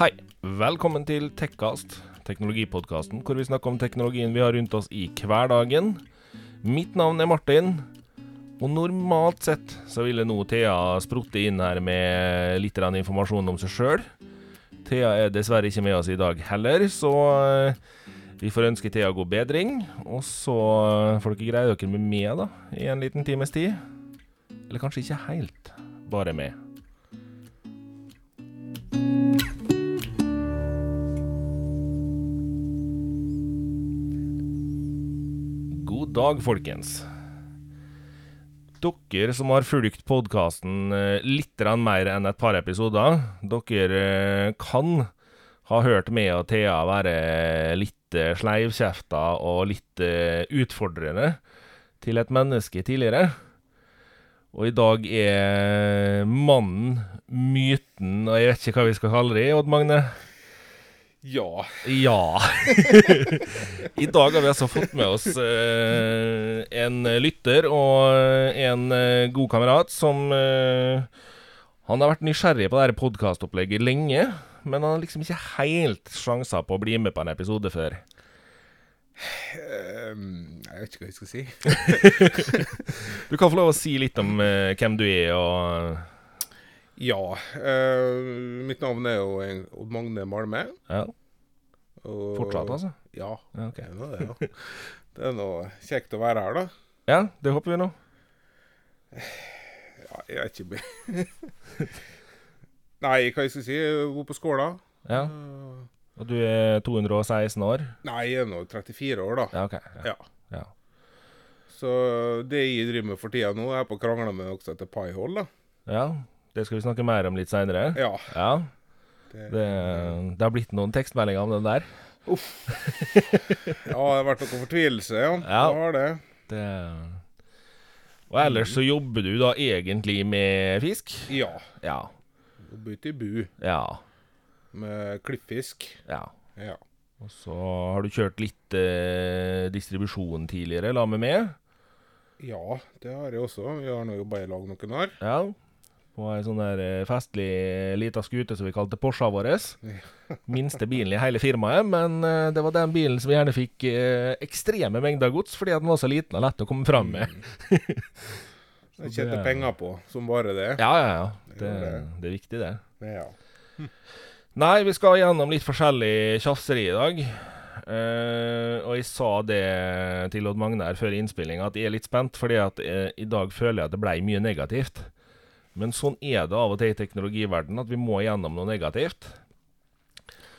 Hei, velkommen til Tekkast, teknologipodkasten hvor vi snakker om teknologien vi har rundt oss i hverdagen. Mitt navn er Martin, og normalt sett så ville nå Thea sprutte inn her med litt informasjon om seg sjøl. Thea er dessverre ikke med oss i dag heller, så eh, vi får ønske Thea god bedring. Og så får dere greie dere med meg da, i en liten times tid. Eller kanskje ikke helt, bare med. Dag, folkens. Dere som har fulgt podkasten litt mer enn et par episoder, dere eh, kan ha hørt meg og Thea være litt eh, sleivkjefta og litt eh, utfordrende til et menneske tidligere. Og i dag er mannen, myten, og jeg vet ikke hva vi skal kalle det, Odd Magne. Ja. Ja. I dag har vi altså fått med oss eh, en lytter og en eh, god kamerat som eh, Han har vært nysgjerrig på dette podkastopplegget lenge, men han har liksom ikke helt sjanser på å bli med på en episode før. Um, jeg vet ikke hva jeg skal si. Du kan få lov å si litt om eh, hvem du er og Ja. Uh, mitt navn er jo Odd Magne Malme. Ja, Og, fortsatt, altså? Ja. Ja, okay. Det er noe, det, ja. det er noe kjekt å være her, da. Ja, det håper vi nå. Ja, jeg vet ikke Nei, hva jeg skal si? Jeg bor på Skåla. Ja, Og du er 216 år? Nei, jeg er nå 34 år, da. Ja, OK. Ja. Ja. ja. Så det jeg driver med for tida nå, er på å krangle med noen som heter Piehold, da. ja. Det skal vi snakke mer om litt seinere. Ja. Ja. Det, Det, det har blitt noen tekstmeldinger om den der. Uff. ja, det har vært noe fortvilelse, ja. Ja. Det har det. Det Og ellers så jobber du da egentlig med fisk? Ja. Ja. Jobber ute i bu Ja. med klippfisk. ja. Ja. Og så har du kjørt litt eh, distribusjon tidligere, la meg med. ja, det har jeg også. Vi har nå jobba i lag noen år. Ja. På ei sånn der eh, festlig lita skute som vi kalte Porscha vår. Minste bilen i hele firmaet, men eh, det var den bilen som vi gjerne fikk eh, ekstreme mengder gods, fordi at den var så liten og lett å komme fram med. Jeg tjente det- penger på som bare det. Ja, ja, ja. Det, Det er viktig, det. Ja. Nei, vi skal gjennom litt forskjellig tjafseri i dag. Uh, og jeg sa det til Odd Magne her før innspillinga, at jeg er litt spent, fordi at uh, i dag føler jeg at det ble mye negativt. Men sånn er det av og til i teknologiverdenen, at vi må gjennom noe negativt.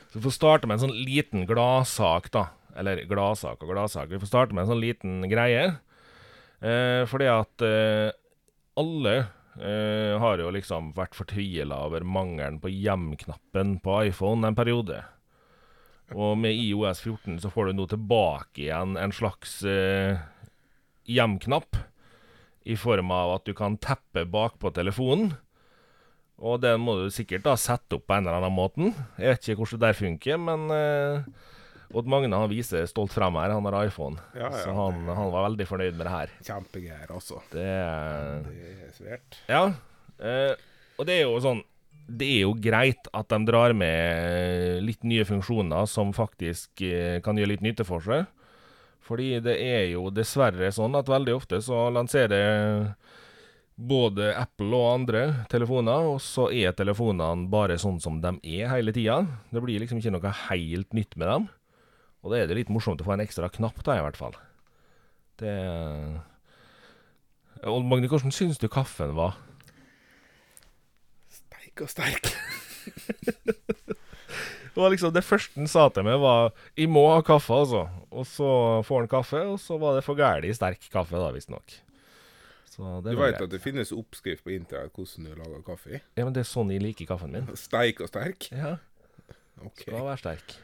Så vi får starte med en sånn liten gladsak, da. Eller gladsak og gladsak. Vi får starte med en sånn liten greie. Eh, fordi at eh, alle eh, har jo liksom vært fortvila over mangelen på hjem-knappen på iPhone en periode. Og med IOS 14 så får du nå tilbake igjen en slags eh, hjem-knapp. I form av at du kan teppe bakpå telefonen. Og den må du sikkert da sette opp på en eller annen måte. Jeg vet ikke hvordan det der funker, men eh, Odd Magne han viser stolt frem her. Han har iPhone. Ja, ja, så han, han var veldig fornøyd med det her. Kjempegreier, altså. Det Det er svært. ja. Eh, og det er jo sånn Det er jo greit at de drar med litt nye funksjoner som faktisk eh, kan gjøre litt nytte for seg. Fordi det er jo dessverre sånn at veldig ofte så lanserer både Apple og andre telefoner, og så er telefonene bare sånn som de er hele tida. Det blir liksom ikke noe helt nytt med dem. Og da er det litt morsomt å få en ekstra knapp, da, i hvert fall. Det Odd Magne, hvordan syns du kaffen var? Steik og sterk. Det var liksom det første han sa til meg, var 'Jeg må ha kaffe', altså. Og så får han kaffe, og så var det for gæli sterk kaffe, da, visstnok. Så Du veit at det finnes oppskrift på internett hvordan du lager kaffe? Ja, men det er sånn jeg liker kaffen min. Steik og sterk? Ja, Okay. skal være sterk.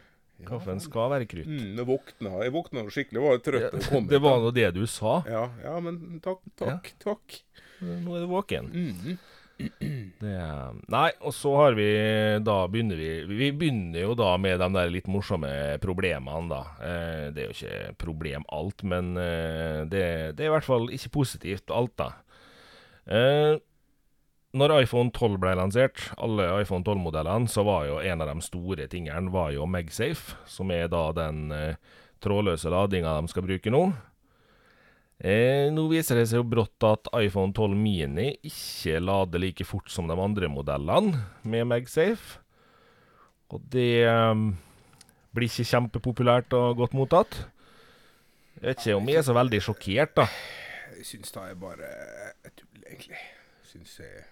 Kaffen skal være krutt. Mm, jeg våkna jeg våkna skikkelig, var trøtt. Ja, kom Det var nå det du sa. ja, ja, men takk, takk, takk. Nå er du våken. Mm. Det, nei, og så har vi Da begynner vi Vi begynner jo da med de der litt morsomme problemene, da. Eh, det er jo ikke problem alt, men eh, det, det er i hvert fall ikke positivt alt, da. Eh, når iPhone 12 ble lansert, alle iPhone 12-modellene, så var jo en av de store tingene var jo MagSafe, som er da den eh, trådløse ladinga de skal bruke nå. Eh, nå viser det seg jo brått at iPhone 12 Mini ikke lader like fort som de andre modellene med MagSafe. Og det eh, blir ikke kjempepopulært og godt mottatt. Jeg vet ikke om jeg er så veldig sjokkert, da. Jeg syns det er bare tull, egentlig. Syns jeg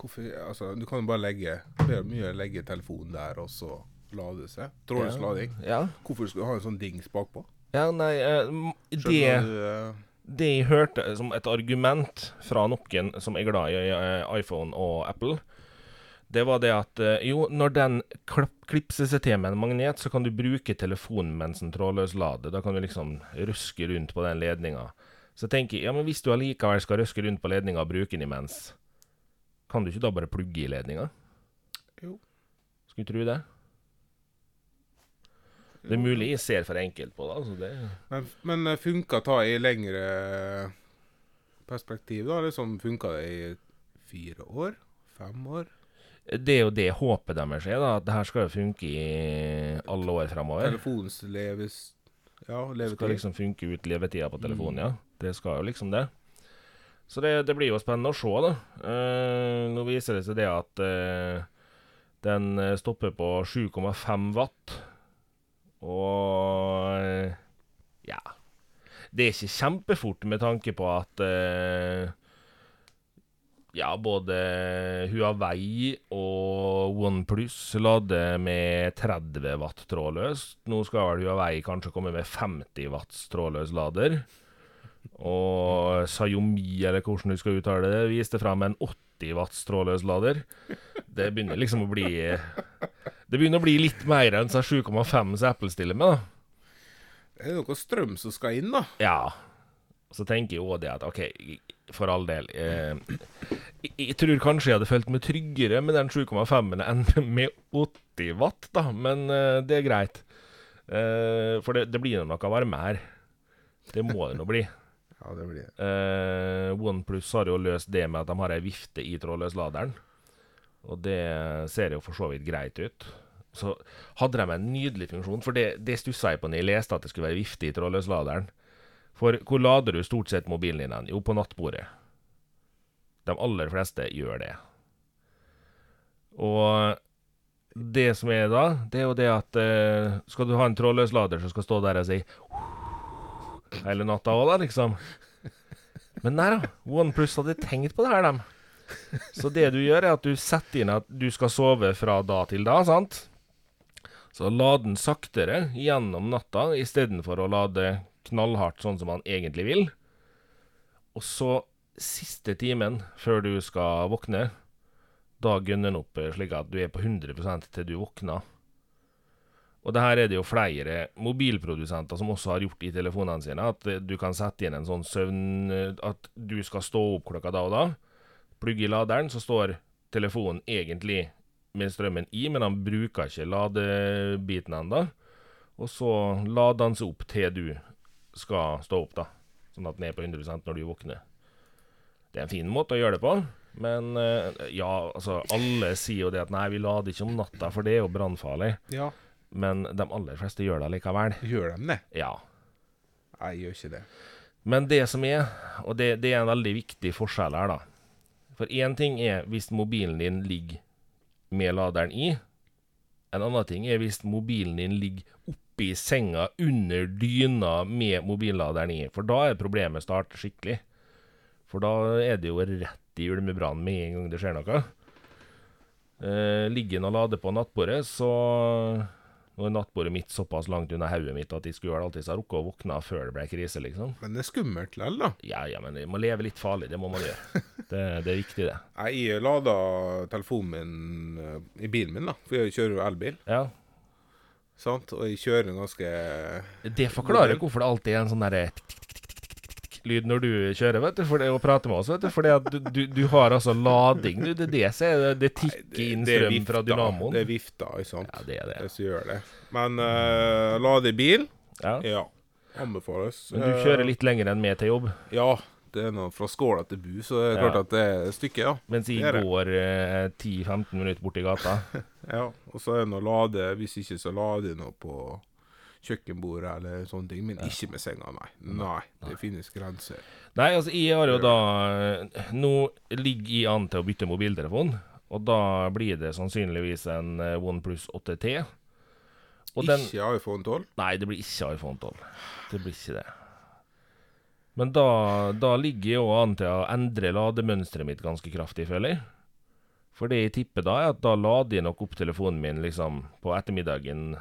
Hvorfor Altså, du kan jo bare legge Det er mye legge telefonen der, og så lade seg. Trådløs Ja. lading. Ja, Hvorfor skal du ha en sånn dings bakpå? Ja nei eh, det eh, Det jeg hørte som et argument fra noen som er glad i eh, iPhone og Apple, det var det at jo, når den klipser seg til med en magnet, så kan du bruke telefonen mens den trådløs lader. Da kan du liksom ruske rundt på den ledninga. Så jeg tenker ja, men hvis du allikevel skal ruske rundt på ledninga og bruke den imens, kan du ikke da bare plugge i ledninga? Jo. Skulle tro det. Det er mulig jeg ser for enkelt på det. Altså det Men, men eh, funka ta i lengre perspektiv, da? Liksom funka det i fire år? Fem år? Det er jo det håpet deres er, da. At det her skal funke i alle år fremover. Telefonens leves... Ja, Det skal liksom funke ut levetida på telefonen, Mm. ja. Det skal jo liksom det. Så det, det blir jo spennende å se, da. Eh, nå viser det seg det at eh, den eh, stopper på 7,5 watt. Og ja. Det er ikke kjempefort med tanke på at uh, ja, både Huawei og OnePlus lader med 30 watt trådløst. Nå skal vel Huawei kanskje komme med 50 watts trådløs lader. Og Sayomi, eller hvordan du skal uttale det, viste frem en 80 watts stråløs lader. Det begynner liksom å bli Det begynner å bli litt mer enn 7,5 som Apple stiller med, da. Det er noe strøm som skal inn, da. Ja. Så tenker jeg òg det at OK, for all del eh, jeg, tror kanskje jeg hadde følt meg tryggere med den 7,5-en enn med 80 watt, da. Men eh, det er greit. Eh, for det, det blir nå noe her. Det må det nå bli. Ja, det blir det. Eh, OnePlus har jo løst det med at de har ei vifte i trådløsladeren. Og det ser jo for så vidt greit ut. Så hadde de en nydelig funksjon, for det, det stussa jeg på når jeg leste at det skulle være vifte i trådløsladeren. For hvor lader du stort sett mobilen din? Jo, på nattbordet. De aller fleste gjør det. Og det som er da, det er jo det at eh, skal du ha en trådløslader som skal stå der og si hele natta òg, da, liksom. Men nei da, OnePlus hadde tenkt på det her, dem. Så det du gjør, er at du setter inn at du skal sove fra da til da, sant? Så lad den saktere gjennom natta istedenfor å lade knallhardt sånn som man egentlig vil. Og så siste timen før du skal våkne, da gunner den opp slik at du er på 100% til du våkner. Og det her er det jo flere mobilprodusenter som også har gjort i telefonene sine, at eh, du kan sette inn en sånn søvn eh, At du skal stå opp klokka da og da. Plugge i laderen, så står telefonen egentlig med strømmen i, men han bruker ikke ladebiten ennå. Og så lader han seg opp til du skal stå opp, da. Sånn at den er på 100% når du våkner. Det er en fin måte å gjøre det på. Men eh, ja, altså Alle sier jo det at nei, vi lader ikke om natta, for det er jo brannfarlig. Ja, Men de aller fleste gjør det likevel. gjør de det? Ja. Nei, jeg gjør ikke det. Men det som er, og det, det er en veldig viktig forskjell her, da. For én ting er hvis mobilen din ligger med laderen i. En annen ting er hvis mobilen din ligger oppi senga under dyna med mobilladeren i. For da er problemet start skikkelig. For da er det jo rett i ulmebrannen med en gang det skjer noe. Eh, ligger den og lader på nattbordet, så Nå er nattbordet mitt såpass langt unna hodet mitt at jeg skulle vel alltid ha rukket å våkne før det ble krise, liksom. Men det er skummelt likevel, da. Ja, ja, men Vi må leve litt farlig. Det må man gjøre. Det, det er viktig, det. Jeg lada telefonen min eh, i bilen min, da. For jeg kjører jo elbil. Ja. Sant? Og jeg kjører ganske Det forklarer hvorfor det alltid er en sånn derre lyd når du kjører, vet du, for det og prater med oss, vet du. Fordi at du, du, du har altså lading. Du, det er det som er det, det tikker inn det er fra vifta. dynamoen. Det er vifta, ikke sant. Ja, det er det. Det som gjør det. Men uh, lade i bil, Ja. ja. Anbefales. Men du kjører litt lenger enn meg til jobb. Ja, det er noe fra skåla til bu, så det er Ja. klart at det er et stykke, ja. Mens jeg går eh, 10-15 minutter borti gata. ja. Og så er det noe lade, hvis ikke så lade noe på kjøkkenbordet eller sånne ting, men ikke med senga, nei. Nei, det finnes grenser. Nei, altså, jeg har jo da eh, Nå ligger jeg an til å bytte mobiltelefon, og da blir det sannsynligvis en eh, OnePlus 8T. Og den Ikke iPhone 12? Nei, det blir ikke iPhone 12. Det blir ikke det. Men da, da ligger jeg jo an til å endre lademønsteret mitt ganske kraftig, føler jeg. For det jeg tipper da, er at da lader jeg nok opp telefonen min liksom på ettermiddagen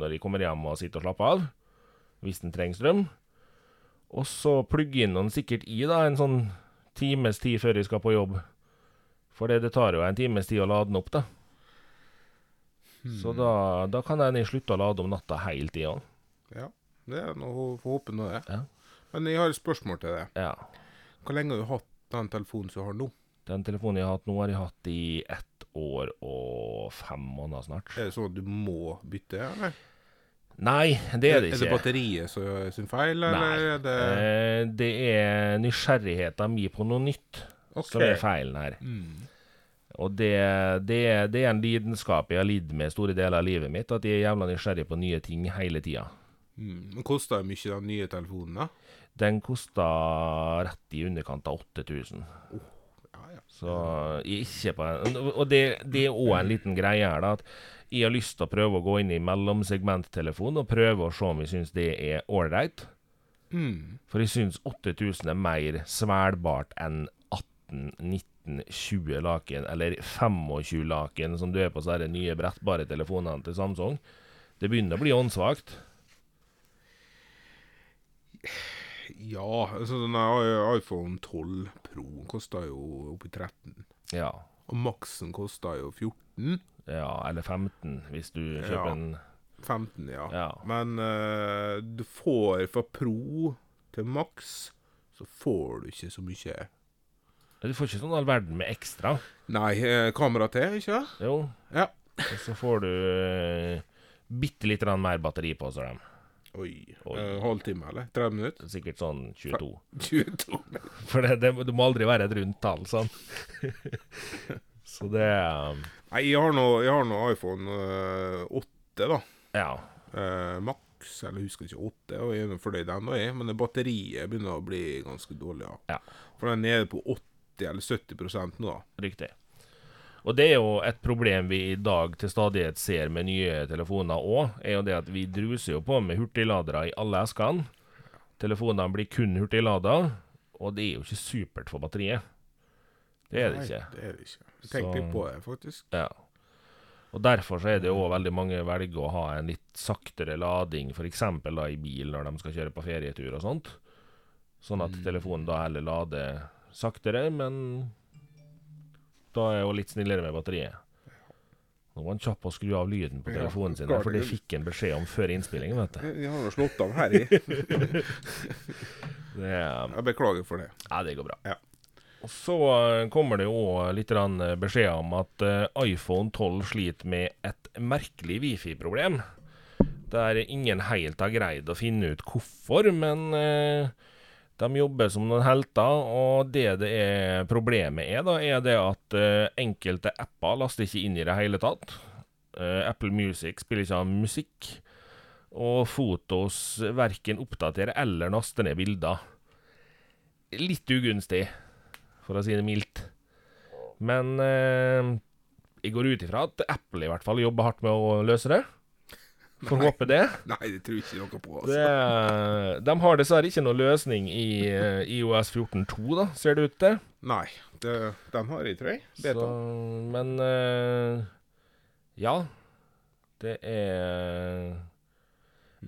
når de kommer hjem og sitter og slapper av, hvis den trenger strøm. Og så plugger inn den sikkert i da en sånn times tid før jeg skal på jobb. For det, det tar jo en times tid å lade den opp, da. Så da, da kan jeg slutte å lade om natta helt igjen. Ja, det er noe å få håpe nå, det. Ja. Men jeg har et spørsmål til deg. Ja. Hvor lenge har du hatt den telefonen som du har nå? Den telefonen jeg har hatt nå, har jeg hatt i ett år og fem måneder snart. Er det sånn at du må bytte, eller? Nei, det er det ikke. Er det batteriet som sin feil, eller Nei. er det Eh, det er nysgjerrigheten min på noe nytt Ok. som er feilen her. Mm. Og det, det, det er en lidenskap jeg har lidd med store deler av livet mitt, at jeg er jævla nysgjerrig på nye ting hele tida. Mm. Det mye, den nye telefonen? da? Den kosta rett i underkant av 8000. Ja, ja. Så ikke på Og det, det er òg en liten greie her, da. At jeg har lyst til å prøve å gå inn i mellomsegmenttelefon og prøve å se om jeg syns det er ålreit. Mm. For jeg syns 8000 er mer svelbart enn 18, 19, 20 laken, eller 25 laken, som du er på sånne nye brettbare telefonene til Samsung. Det begynner å bli åndssvakt. Ja, altså denne iPhone 12 Pro koster jo oppi 13. Ja. Og maksen koster jo 14. ja. Eller 15, hvis du kjøper Ja. en 15, ja. Ja. Men uh, du får fra Pro til maks, så får du ikke så mye. Du får ikke sånn all verden med ekstra. Nei, eh, kamera til, ikke? Jo. Ja. Og så får du uh, bitte litt mer batteri på seg. Oi. Oi. Eh, halvtime, eller? 30 minutter? Sikkert sånn 22. 22. For det, det, det må aldri være et rundt tall, sånn. så det um, Nei, jeg har nå jeg har nå iPhone uh, 8, da. Ja. Uh, Max, eller husker ikke 8, og jeg er fornøyd ennå, jeg. Men batteriet begynner å bli ganske dårlig, ja. Ja. For den er nede på 80 eller 70 nå, da. Riktig. Og det er jo et problem vi i dag til stadighet ser med nye telefoner òg, er jo det at vi druser jo på med hurtigladere i alle eskene. Telefonene blir kun hurtiglada, og det er jo ikke supert for batteriet. Det er det ikke. Nei, det er det ikke. Jeg tenkte litt på det, faktisk. Ja. Og Derfor så er det òg veldig mange velger å ha en litt saktere lading, f.eks. da i bil når de skal kjøre på ferietur og sånt. Sånn at telefonen da heller lader saktere, men da er hun litt snillere med batteriet. Nå var han kjapp å skru av lyden på telefonen sin, for det fikk han beskjed om før innspillingen, vet du. Vi har nå slått av her i. Det, er- Jeg beklager for det. ja, det går bra. Ja. Og så eh, kommer det jo litt eh, om at eh, iPhone 12 sliter med et merkelig wifi-problem. Der ingen helt har greid å finne ut hvorfor, men eh, de jobber som noen helter. Og det det er problemet er, da, er det at uh, enkelte apper laster ikke inn i det hele tatt. Uh, Apple Music spiller ikke av musikk. Og Fotos verken oppdaterer eller laster ned bilder. Litt ugunstig, for å si det mildt. Men uh, jeg går ut ifra at Apple i hvert fall jobber hardt med å løse det. Får Nei. håpe det. Nei, det tror ikke noe på. det Altså. de har dessverre ikke noe løsning i eh, IOS 14.2, da, ser det ut til. Nei, det, den har jeg, tror jeg. Så, men uh, ja. Det er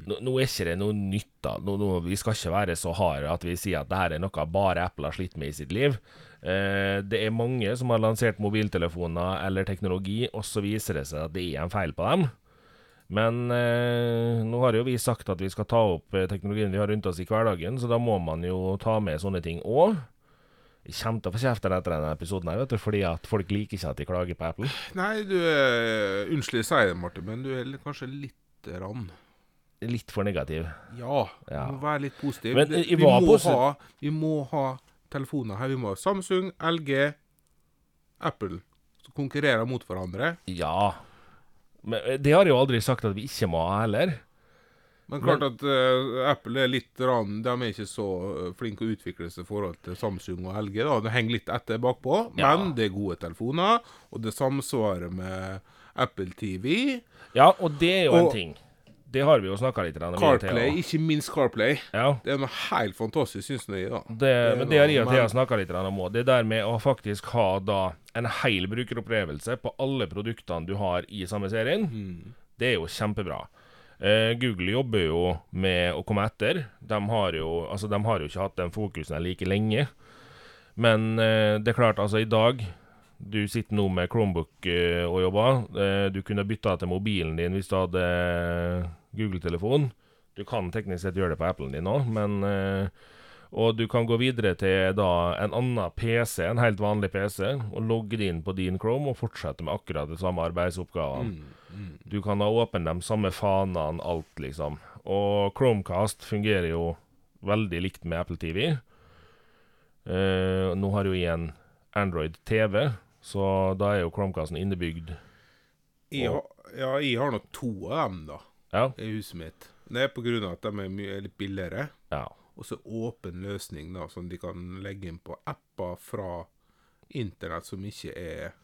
nå, nå er ikke det noe nytt, da. Nå, nå, vi skal ikke være så harde at vi sier at det her er noe bare Apple har slitt med i sitt liv. Eh, det er mange som har lansert mobiltelefoner eller teknologi, og så viser det seg at det er en feil på dem. Men eh, nå har jo vi sagt at vi skal ta opp eh, teknologien vi har rundt oss i hverdagen, så da må man jo ta med sånne ting òg. Jeg kommer til å få kjeft etter denne episoden, her, vet du, fordi at folk liker ikke at de klager på Apple. Nei, du er Unnskyld å sier det, Martin, men du er kanskje litt rann. litt for negativ. Ja, Ja. må være litt positiv. Men Det- vi, må ha, vi må ha telefoner her. Vi må ha Samsung, LG, Apple, som konkurrerer mot hverandre. Ja. Men eh, det har jeg jo aldri sagt at vi ikke må ha heller. Men klart at uh, Apple er litt rann, De er ikke så eh, flinke å utvikle seg i forhold til Samsung og LG. da, Det henger litt etter bakpå, Ja. men det er gode telefoner, og det samsvarer med Apple TV. Ja, og det er jo en ting. Det har vi jo snakka litt om. CarPlay, til, ikke minst CarPlay. Ja. Det er noe helt fantastisk, syns jeg. da. Det, er men det har jeg og Thea snakka litt om òg. Det der med å faktisk ha da en hel brukeropplevelse på alle produktene du har i samme serien, Mm. det er jo kjempebra. Eh, Google jobber jo med å komme etter. De har jo, altså, de har jo ikke hatt den fokusen like lenge. Men eh, det er klart, altså, i dag Du sitter nå med Chromebook eh, og jobber. Du kunne bytta til mobilen din hvis du hadde Google-telefon. Du kan teknisk sett gjøre det på Applen din òg, men eh, Og du kan gå videre til da en annen PC, en helt vanlig PC, og logge inn på din Chrome og fortsette med akkurat de samme arbeidsoppgavene. Mm. Mm. Du kan ha åpne de samme fanene, alt, liksom. Og Chromecast fungerer jo veldig likt med Apple TV. Eh, nå har jo jeg en Android TV, så da er jo Chromecasten innebygd. Jeg, har- ja, jeg har nå to av dem, da, Ja. i huset mitt. Det er på grunn av at de er mye litt billigere. ja. Og så åpen løsning, da, som de kan legge inn på apper fra internett som ikke er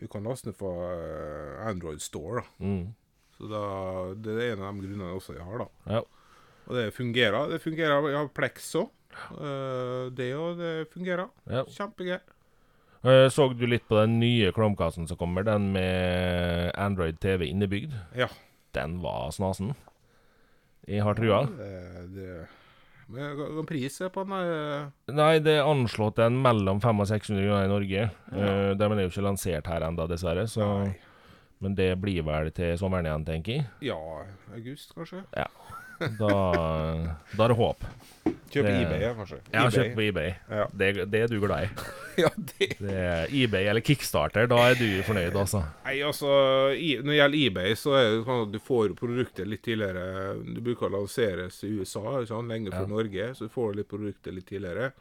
Du kan laste ned fra eh, Android Store, da. Mm. Så da, det er en av de grunnene også jeg har, da. Ja. Og det fungerer. Det fungerer. Jeg har Plex òg. det òg, det fungerer. ja. Kjempegøy. Eh, Så du litt på den nye Chromecasten som kommer, den med Android TV innebygd? Ja. Den var snasen. Jeg har trua. Det, det, men hva pris er på den? eh, Nei, det er anslått en mellom 500 og 600 kroner i Norge. Uh, den er jo ikke lansert her ennå, dessverre. Så, men det blir vel til sommeren igjen, tenker jeg. Ja, august, kanskje? Da, da er det håp. Kjøp eBay, ja, kanskje. Ja, kjøp på eBay. Ja. Det, det er du glad i. ja, det Det er eBay eller Kickstarter, da er du fornøyd, altså. Nei, altså, i, Når det gjelder eBay, så er det sånn at du får produkter litt tidligere. Du bruker å lanseres i USA sånn, lenge før Ja. Norge, så du får litt produkter litt tidligere.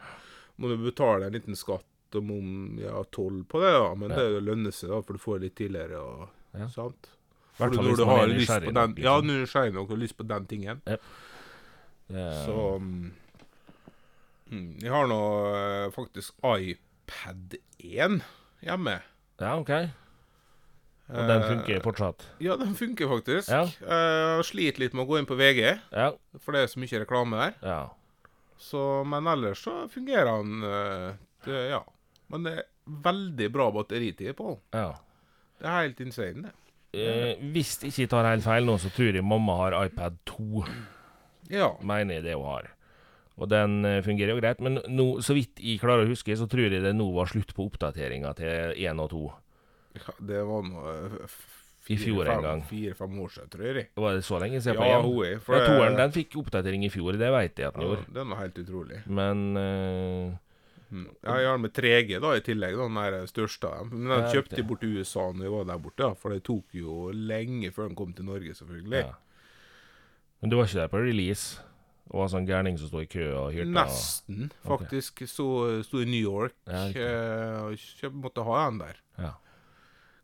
Må du betale en liten skatt og mom, ja, toll på det, da, men det lønner seg da, for du får det litt tidligere. og sant? For når du har er lyst på den, Ja, når du er nysgjerrig nok og lyst på den tingen. Det- Så mm, mm, Jeg har nå eh, faktisk iPad 1 hjemme. Ja, OK. Og den Eh, funker fortsatt? Ja, den funker faktisk. Ja. Eh, sliter litt med å gå inn på VG, Ja. for det er så mye reklame der. ja. Så, men ellers så fungerer han eh, det, Ja. Men det er veldig bra batteritid på den. ja. Det er helt insane, det. Eh, hvis jeg ikke tar helt feil nå, så tror jeg mamma har iPad 2. Ja. Mener jeg det hun har. Og den eh, fungerer jo greit, men nå, så vidt jeg klarer å huske, så tror jeg det nå var slutt på oppdateringa til 1 og 2. ja det var nå eh, I fjor en gang. Fire-fem år siden, tror jeg. Var det så lenge siden? Ja, hun er. Ja, toeren den fikk oppdatering i fjor, det vet jeg at den ja, gjorde. Den var helt utrolig. Men eh, Mm. Ja, jeg har med 3G da i tillegg, da, den der største av dem. Men den kjøpte de jeg bort til USA når vi var der borte, da, for det tok jo lenge før den kom til Norge, selvfølgelig. ja. Men du var ikke der på release? Og var sånn gærning som sto i kø og hyrte? og- Nesten, faktisk. Okay. sto i New York Ja, riktig. eh, og kjøp, måtte ha den der. Ja.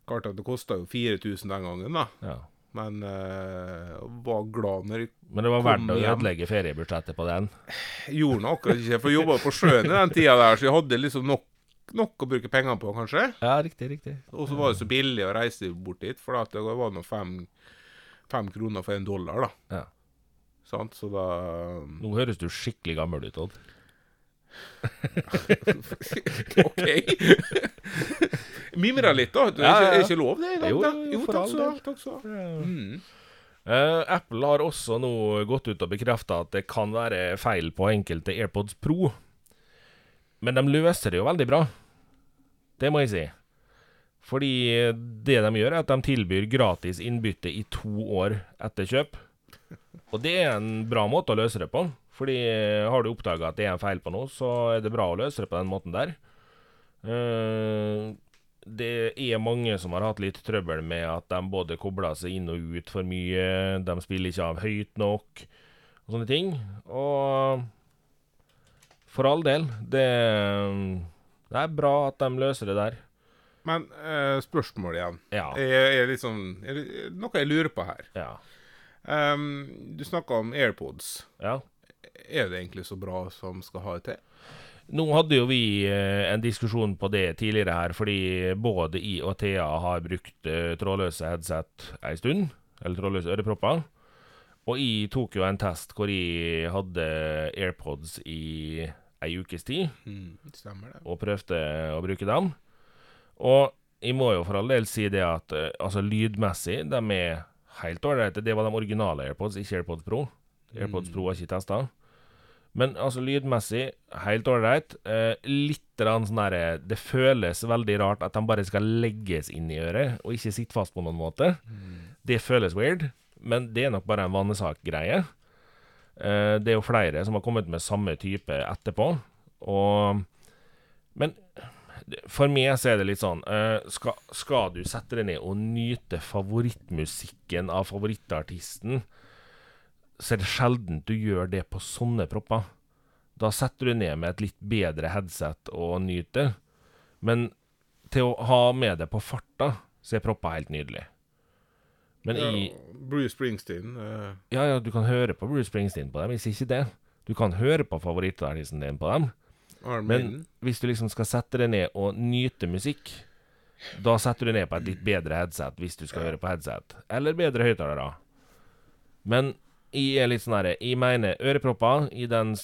Klart at det kosta jo 4000 den gangen, da. ja. Men uh, var glad når jeg Men det var verdt å ødelegge feriebudsjettet på den? gjorde nok, akkurat ikke. For jeg jobba på sjøen i den tida der, så jeg hadde liksom nok, nok å bruke penger på, kanskje. Ja, riktig, riktig. Og så var det så billig å reise bort dit, for det var nå fem, fem kroner for en dollar, da. Ja. Sant, så da Nå høres du skikkelig gammel ut, Odd. OK. Mimre litt, da. Det er ikke, lov, det? Da? jo, jo takk skal du ha. Mm. Uh, Apple har også nå gått ut og bekrefta at det kan være feil på enkelte AirPods Pro. Men de løser det jo veldig bra. Det må jeg si. Fordi det de gjør, er at de tilbyr gratis innbytte i to år etter kjøp. Og det er en bra måte å løse det på. Fordi eh, har du oppdaga at det er en feil på noe, så er det bra å løse det på den måten der. Eh, det er mange som har hatt litt trøbbel med at de både kobler seg inn og ut for mye, de spiller ikke av høyt nok, og sånne ting. Og for all del, det, det er bra at de løser det der. Men eh, spørsmålet igjen. Ja. Er, er liksom, er noe jeg lurer på her. Ja. Um, du snakka om AirPods. ja. Er det egentlig så bra som skal ha det til? Nå hadde jo vi eh, en diskusjon på det tidligere her, fordi både I og Thea har brukt eh, trådløse headset ei stund, eller trådløse ørepropper. Og jeg tok jo en test hvor jeg hadde AirPods i ei ukes tid, Mm, stemmer det. og prøvde å bruke dem. Og jeg må jo for all del si det at eh, altså lydmessig, de er helt ålreite. Det var de originale AirPods, ikke AirPods Pro. AirPods Pro har ikke testa. Men altså lydmessig, helt ålreit. Eh, litt sånn derre Det føles veldig rart at de bare skal legges inn i øret, og ikke sitte fast på noen måte. Det føles weird, men det er nok bare en vanesak-greie. Eh, det er jo flere som har kommet med samme type etterpå, og Men for meg så er det litt sånn eh, skal, skal du sette deg ned og nyte favorittmusikken av favorittartisten, så er det sjelden du gjør det på sånne propper. Da setter du ned med et litt bedre headset og nyter. Men til å ha med det på farta, så er propper helt nydelig. Men i Bruce Springsteen uh... Ja, ja, du kan høre på Bruce Springsteen på dem, hvis ikke det. Du kan høre på favorittartisten din på dem. Armin. Men hvis du liksom skal sette deg ned og nyte musikk, da setter du ned på et litt bedre headset hvis du skal høre på headset. Eller bedre høyttalere. Men jeg er litt sånn herre Jeg mener ørepropper i den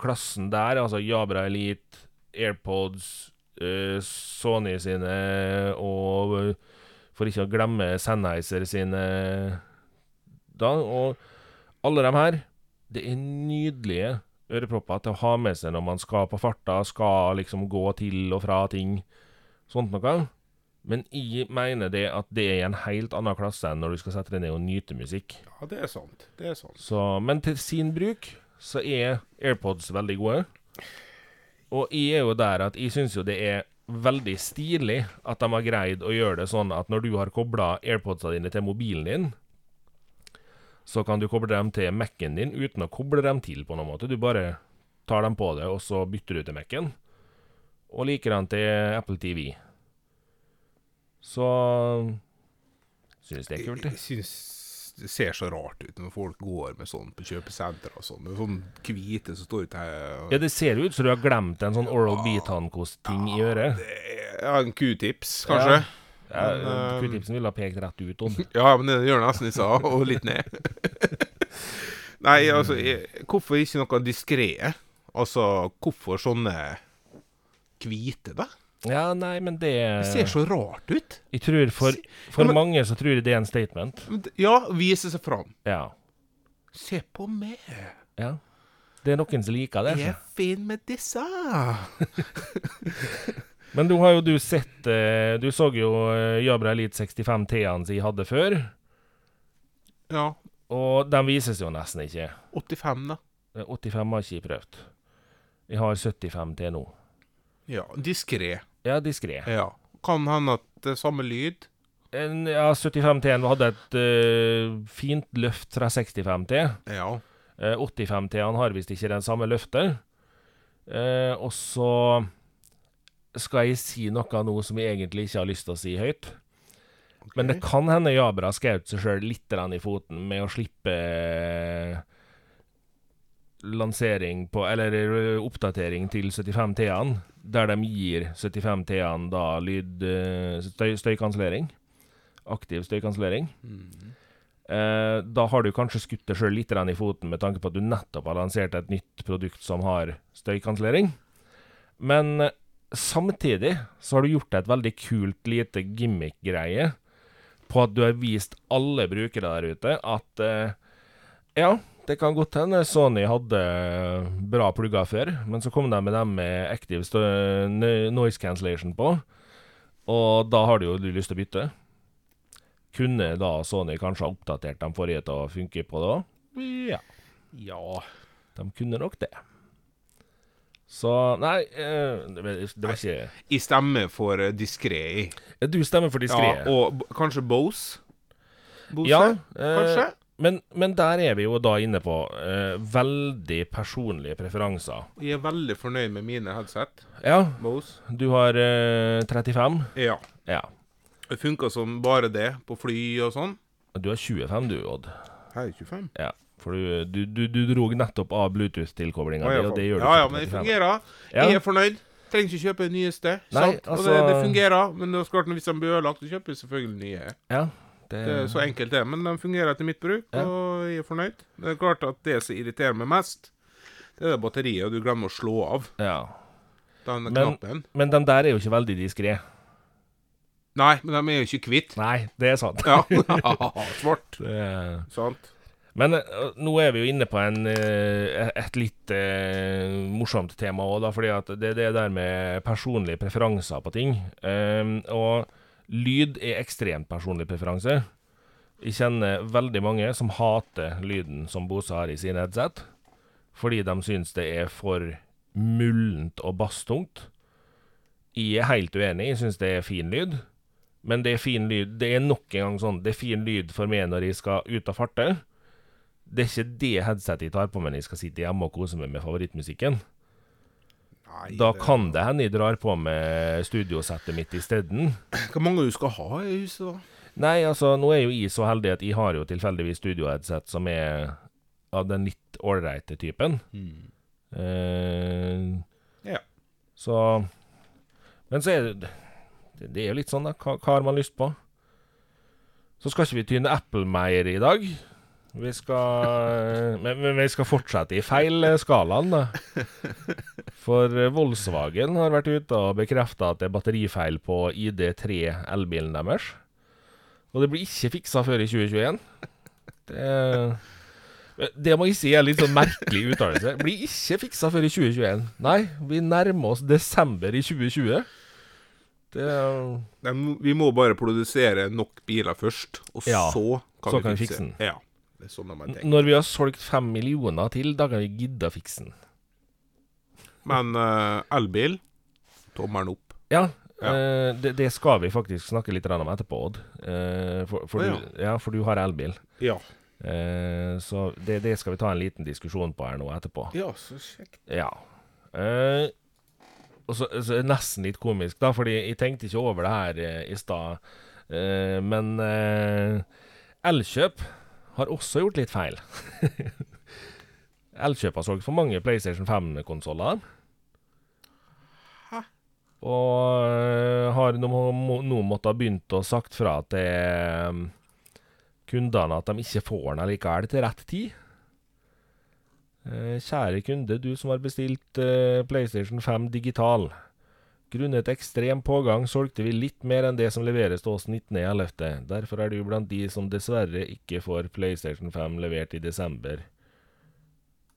klassen der, altså Jabra Elite, AirPods, uh, Sony sine og eh, for ikke å glemme Sennheiser sine da, og alle dem her, det er nydelige ørepropper til å ha med seg når man skal på farta, skal liksom gå til og fra ting, sånt noe. Men jeg mener det at det er i en helt annen klasse enn når du skal sette deg ned og nyte musikk. Ja, det er sant. Det er sant. Så, men til sin bruk så er AirPods veldig gode. Og jeg er jo der at jeg syns jo det er veldig stilig at de har greid å gjøre det sånn at når du har kobla AirPodsa dine til mobilen din, så kan du koble dem til Mac-en din uten å koble dem til på noen måte. Du bare tar dem på det, og så bytter du til Mac-en. Og likedan til Apple TV. Så Synes det er kult, Jeg, jeg. synes syns det ser så rart ut når folk går med sånn på kjøpesenter og sånn. Med sånn hvite som står ute her. Ja, det ser ut som du har glemt en sånn Oral B-tannkost-ting i øret. Ja, en q-tips, kanskje. Ja, Men, eh, Q-tipsen ville ha pekt rett ut. Om. Ja, men det gjør nesten ikke så, og litt ned. Nei, altså, hvorfor ikke noe diskré? Altså, hvorfor sånne hvite, da? Ja, nei, men det Det ser så rart ut. Jeg tror for, for Ja, men- mange så tror jeg det er en statement. Ja, vise seg fram. Ja. Se på meg. ja. Det er noen som liker det. Jeg er fin med disse. Men du har jo du sett eh, Du så jo eh, Jabra Elite 65 T-ene som jeg hadde før, Ja, og de vises jo nesten ikke. 85, da. Eh, 85 har ikke jeg prøvd. Jeg har 75 T nå. Ja, diskré. Ja, diskré. Ja. Kan hende at det er samme lyd. En- Ja, 75 T-en hadde et uh, fint løft fra 65 T. Ja. Uh, 85 T-en har visst ikke den samme løftet. Uh, og så skal jeg si noe nå som jeg egentlig ikke har lyst til å si høyt. Men det kan hende Jabra skjøt seg sjøl litt i foten med å slippe eh, lansering på Eller eh, oppdatering til 75 T-en, der de gir 75 T-en da lyd eh, støy, støykansellering. Aktiv støykansellering. Mm. Eh, da har du kanskje skutt deg sjøl litt i foten med tanke på at du nettopp har lansert et nytt produkt som har støykansellering. Men eh, samtidig så har du gjort deg et veldig kult lite gimmick-greie på at du har vist alle brukere der ute at eh, ja, det kan godt hende Sony hadde bra plugger før, men så kom de med dem med active noise cancellation på, og da har du jo lyst til å bytte. Kunne da Sony kanskje ha oppdatert de forrige til å funke på det òg? Ja, Ja. de kunne nok det. Så Nei, eh, det var ikke Jeg stemmer for uh, diskré. Du stemmer for diskré. Ja, og kanskje Bose? Bose? Ja, eh, kanskje? Men, men der er vi jo da inne på eh, veldig personlige preferanser. Jeg er veldig fornøyd med mine headset. Ja, Bose. du har eh, 35. Ja. Ja. Det funka som bare det på fly og sånn. Du har 25, du, Odd. Hei, er 25. Ja. For du, du, du, du dro nettopp av Bluetooth-tilkoblinga Ja, di, ja, og det gjør du ja, ja, men det fungerer. Ja. Jeg er fornøyd. Trenger ikke kjøpe det nyeste. Nei, sant? altså- Og det, det fungerer. Men det er klart hvis den blir ødelagt, så kjøper jeg selvfølgelig nye. Ja, det, Det er så enkelt det. Men den fungerer etter mitt bruk, Ja. og jeg er fornøyd. Det er klart at det som irriterer meg mest, det er det batteriet, du glemmer å slå av ja. den Men- knappen. Men de der er jo ikke veldig diskré. Nei, men de er jo ikke kvitt. Nei, det er sant. Ja. Svart. Det Sant. Men eh, nå er vi jo inne på en, eh, et litt eh, morsomt tema òg, da. Fordi det er det der med personlige preferanser på ting. Ehm, og lyd er ekstremt personlig preferanse. Jeg kjenner veldig mange som hater lyden som Bose har i sine headset. Fordi de syns det er for mullent og basstungt. Jeg er helt uenig. Jeg syns det er fin lyd. Men det er fin lyd Det er nok en gang sånn Det er fin lyd for meg når jeg skal ut og farte. Det er ikke det headsetet jeg tar på meg når jeg skal sitte hjemme og kose meg med favorittmusikken. Nei, Da kan det hende jeg drar på med studiosettet mitt isteden. Hvor mange du skal ha i huset, da? Nei, altså, nå er jo jeg så heldig at jeg har jo tilfeldigvis studioheadset som er av den litt ålreite typen. Eh, Ja. Så Men så er det det, er jo litt sånn, da. Hva, hva har man lyst på? Så skal ikke vi tyne eplemeyer i dag. Vi skal men, vi skal fortsette i feil eh, skalaen, da. For eh, Volkswagen har vært ute og bekrefta at det er batterifeil på ID3 elbilen deres. Og det blir ikke fiksa før i 2021. Det, det må jeg si er litt sånn merkelig uttalelse. Blir ikke fiksa før i 2021. Nei, vi nærmer oss desember i 2020. Det er... vi må bare produsere nok biler først, og Ja, så kan så vi kan fikse den. Ja. Det er sånn man tenker. Når vi har solgt fem millioner til, da kan vi gidde å fikse den. Men uh, elbil tommelen opp. Ja, Ja. Uh, det, det skal vi faktisk snakke litt om etterpå, Odd. Uh, for, for, ja. du, ja, for du har elbil. Ja. Uh, så det, det skal vi ta en liten diskusjon på her nå etterpå. Ja, så kjekt. Ja. Eh, og så, så nesten litt komisk, da, fordi jeg tenkte ikke over det her eh, i stad. Eh, men eh, Elkjøp har også gjort litt feil. Elkjøp har solgt for mange PlayStation 5-konsoller. Hæ? Og eh, har nå, må, må, måttet ha begynt å sagt fra til eh, kundene at de ikke får den likevel til rett tid. Eh, Kjære kunde, du som har bestilt eh, PlayStation 5 digital. Grunnet ekstrem pågang solgte vi litt mer enn det som leveres til oss 19.11. Derfor er du blant de som dessverre ikke får PlayStation 5 levert i desember.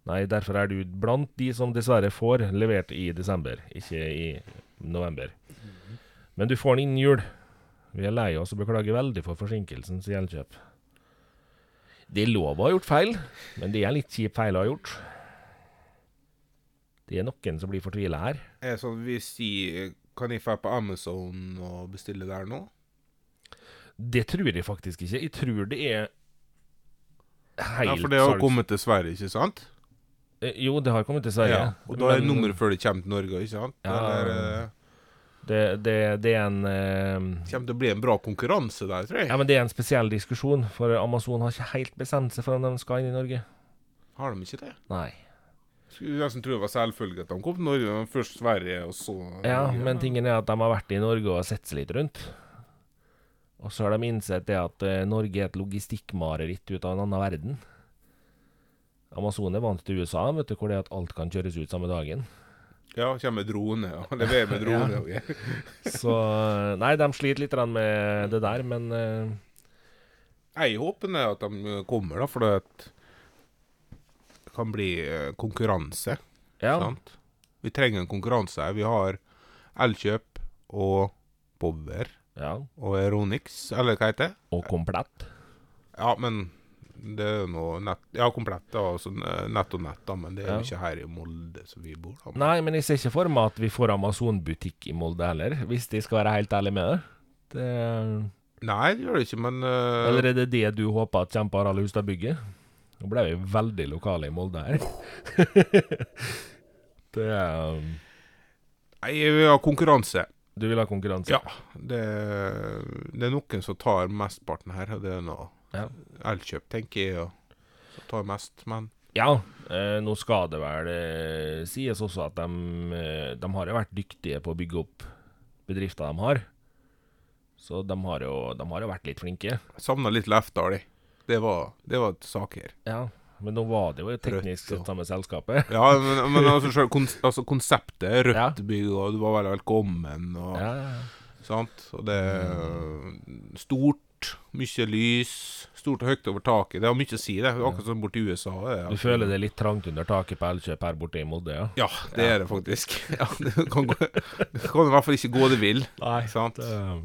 Nei, derfor er du blant de som dessverre får levert i desember, ikke i november. Men du får den innen jul. Vi er lei oss og beklager veldig for forsinkelsen, sier Elkjøp. Det er lov å ha gjort feil, men det er litt kjip feil å ha gjort. Det er noen som blir fortvila her. Er det sånn hvis sier, Kan jeg dra på Amazon og bestille der nå? Det tror jeg faktisk ikke. Jeg tror det er helt Ja, for det har salgs- kommet til Sverige, ikke sant? Eh, Jo, det har kommet til Sverige. Ja, og da er men nummeret før det kommer til Norge, ikke sant? Ja. Eller eh, det, det, det er en eh, kommer til å bli en bra konkurranse der, tror jeg. Ja, men det er en spesiell diskusjon, for Amazon har ikke helt bestemt seg for om de skal inn i Norge. Har de ikke det? Nei. Skulle nesten tro det var selvfølge at de kom til Norge, men først Sverige, og så Ja, men tingen er at de har vært i Norge og sett seg litt rundt. Og så har de innsett det at eh, Norge er et logistikkmareritt ut av en annen verden. Amazon er vant til USA, vet du, hvor det er at alt kan kjøres ut samme dagen. Ja, kommer med drone, ja. Leverer med drone. Ja. Så eh, Nei, de sliter litt med det der, men uh... Jeg håper at de kommer, da, for det kan bli eh, konkurranse. ja. Sant? Vi trenger en konkurranse. Vi har Elkjøp og Bobber ja. og Eronix, eller hva heter det? Og komplett. Ja, men Det er noe nett Ja, komplett, da. Altså nett og nett, da, men det er jo Ja. ikke her i Molde som vi bor. da. Nei, men jeg ser ikke for meg at vi får Amazon-butikk i Molde heller, hvis de skal være helt ærlig med det. det Nei, det gjør det ikke, men uh... eller er det det du håper at kommer på Harald Hustad bygge? Nå ble vi veldig lokale i Molde her. det um, Nei, jeg vil ha konkurranse. Du vil ha konkurranse? Ja. Det, det er noen som tar mesteparten her, det er noe Ja. Elkjøp, tenker jeg, og, som tar mest, men Ja, eh, nå skal det vel eh, sies også at de, eh, de har jo vært dyktige på å bygge opp bedrifter de har. Så de har jo, de har jo vært litt flinke. savna litt Lefdal, jeg. Det var, det var et sak her. Ja, Men nå var det jo teknisk sett samme selskapet. Ja, men, men altså, selv altså konseptet Rødt Ja. bygg, og du var veldig velkommen, og Ja, ja, ja. sant. Og det er stort, mye lys, stort og høyt over taket. Det har mye å si, det. Akkurat som borti USA. Det, Du føler det er litt trangt under taket på Elkjøp her borte i Molde, ja? Ja, det er det faktisk. Ja, det kan, gå, det kan i hvert fall ikke gå det vil. Nei. Sant? Eh,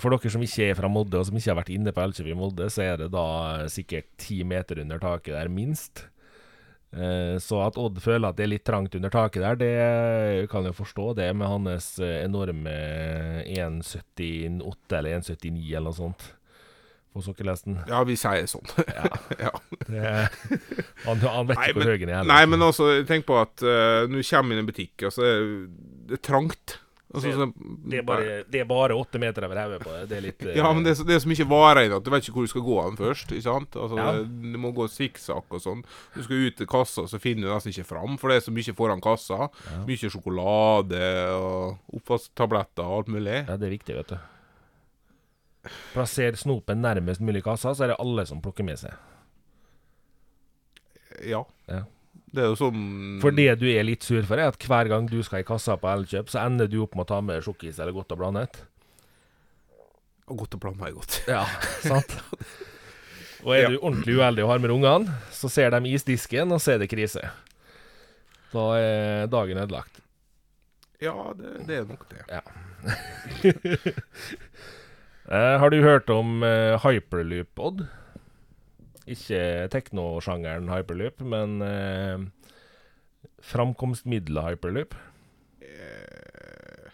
For dere som ikke er fra Molde, og som ikke har vært inne på Elkjøp i Molde, så er det da eh, sikkert ti meter under taket der, minst. Eh, Så at Odd føler at det er litt trangt under taket der, det kan jeg forstå. Det med hans eh, enorme 1,78 eller 1,79 eller noe sånt på sokkelesten. Ja, hvis jeg er sånn. Ja. ja. Det, han, han vet Nei, ikke hvor høy han er. Nei, men altså, tenk på at uh, når du kommer inn i en butikk, altså, det er trangt. Altså, Det- sånn- det, er bare, det er bare åtte meter over hodet på det. Det er litt Ja, men det er, så- det er så mye varer i det at du vet ikke hvor du skal gå den først. Ikke sant? Altså, Ja. du må gå sikksakk og sånn. Du skal ut til kassa, så finner du nesten ikke fram, for det er så mye foran kassa. Ja. Mye sjokolade og oppvasktabletter og alt mulig. Ja, det er viktig, vet du. Plasser snopen nærmest mulig kassa, så er det alle som plukker med seg. Ja. Ja. Det er jo som For det du er litt sur for, er at hver gang du skal i kassa på Elkjøp, så ender du opp med å ta med sjokkis eller godt og blandet. Og Godt å blande er godt. Ja, sant? Og er Ja. du ordentlig uheldig og har med ungene, så ser de isdisken, og så er det krise. Da er dagen ødelagt. Ja, det, det er nok det. Ja. har du hørt om eh, hyperloop, Odd? Ikke teknosjangeren hyperloop, men eh, framkomstmiddelet hyperloop. Eh,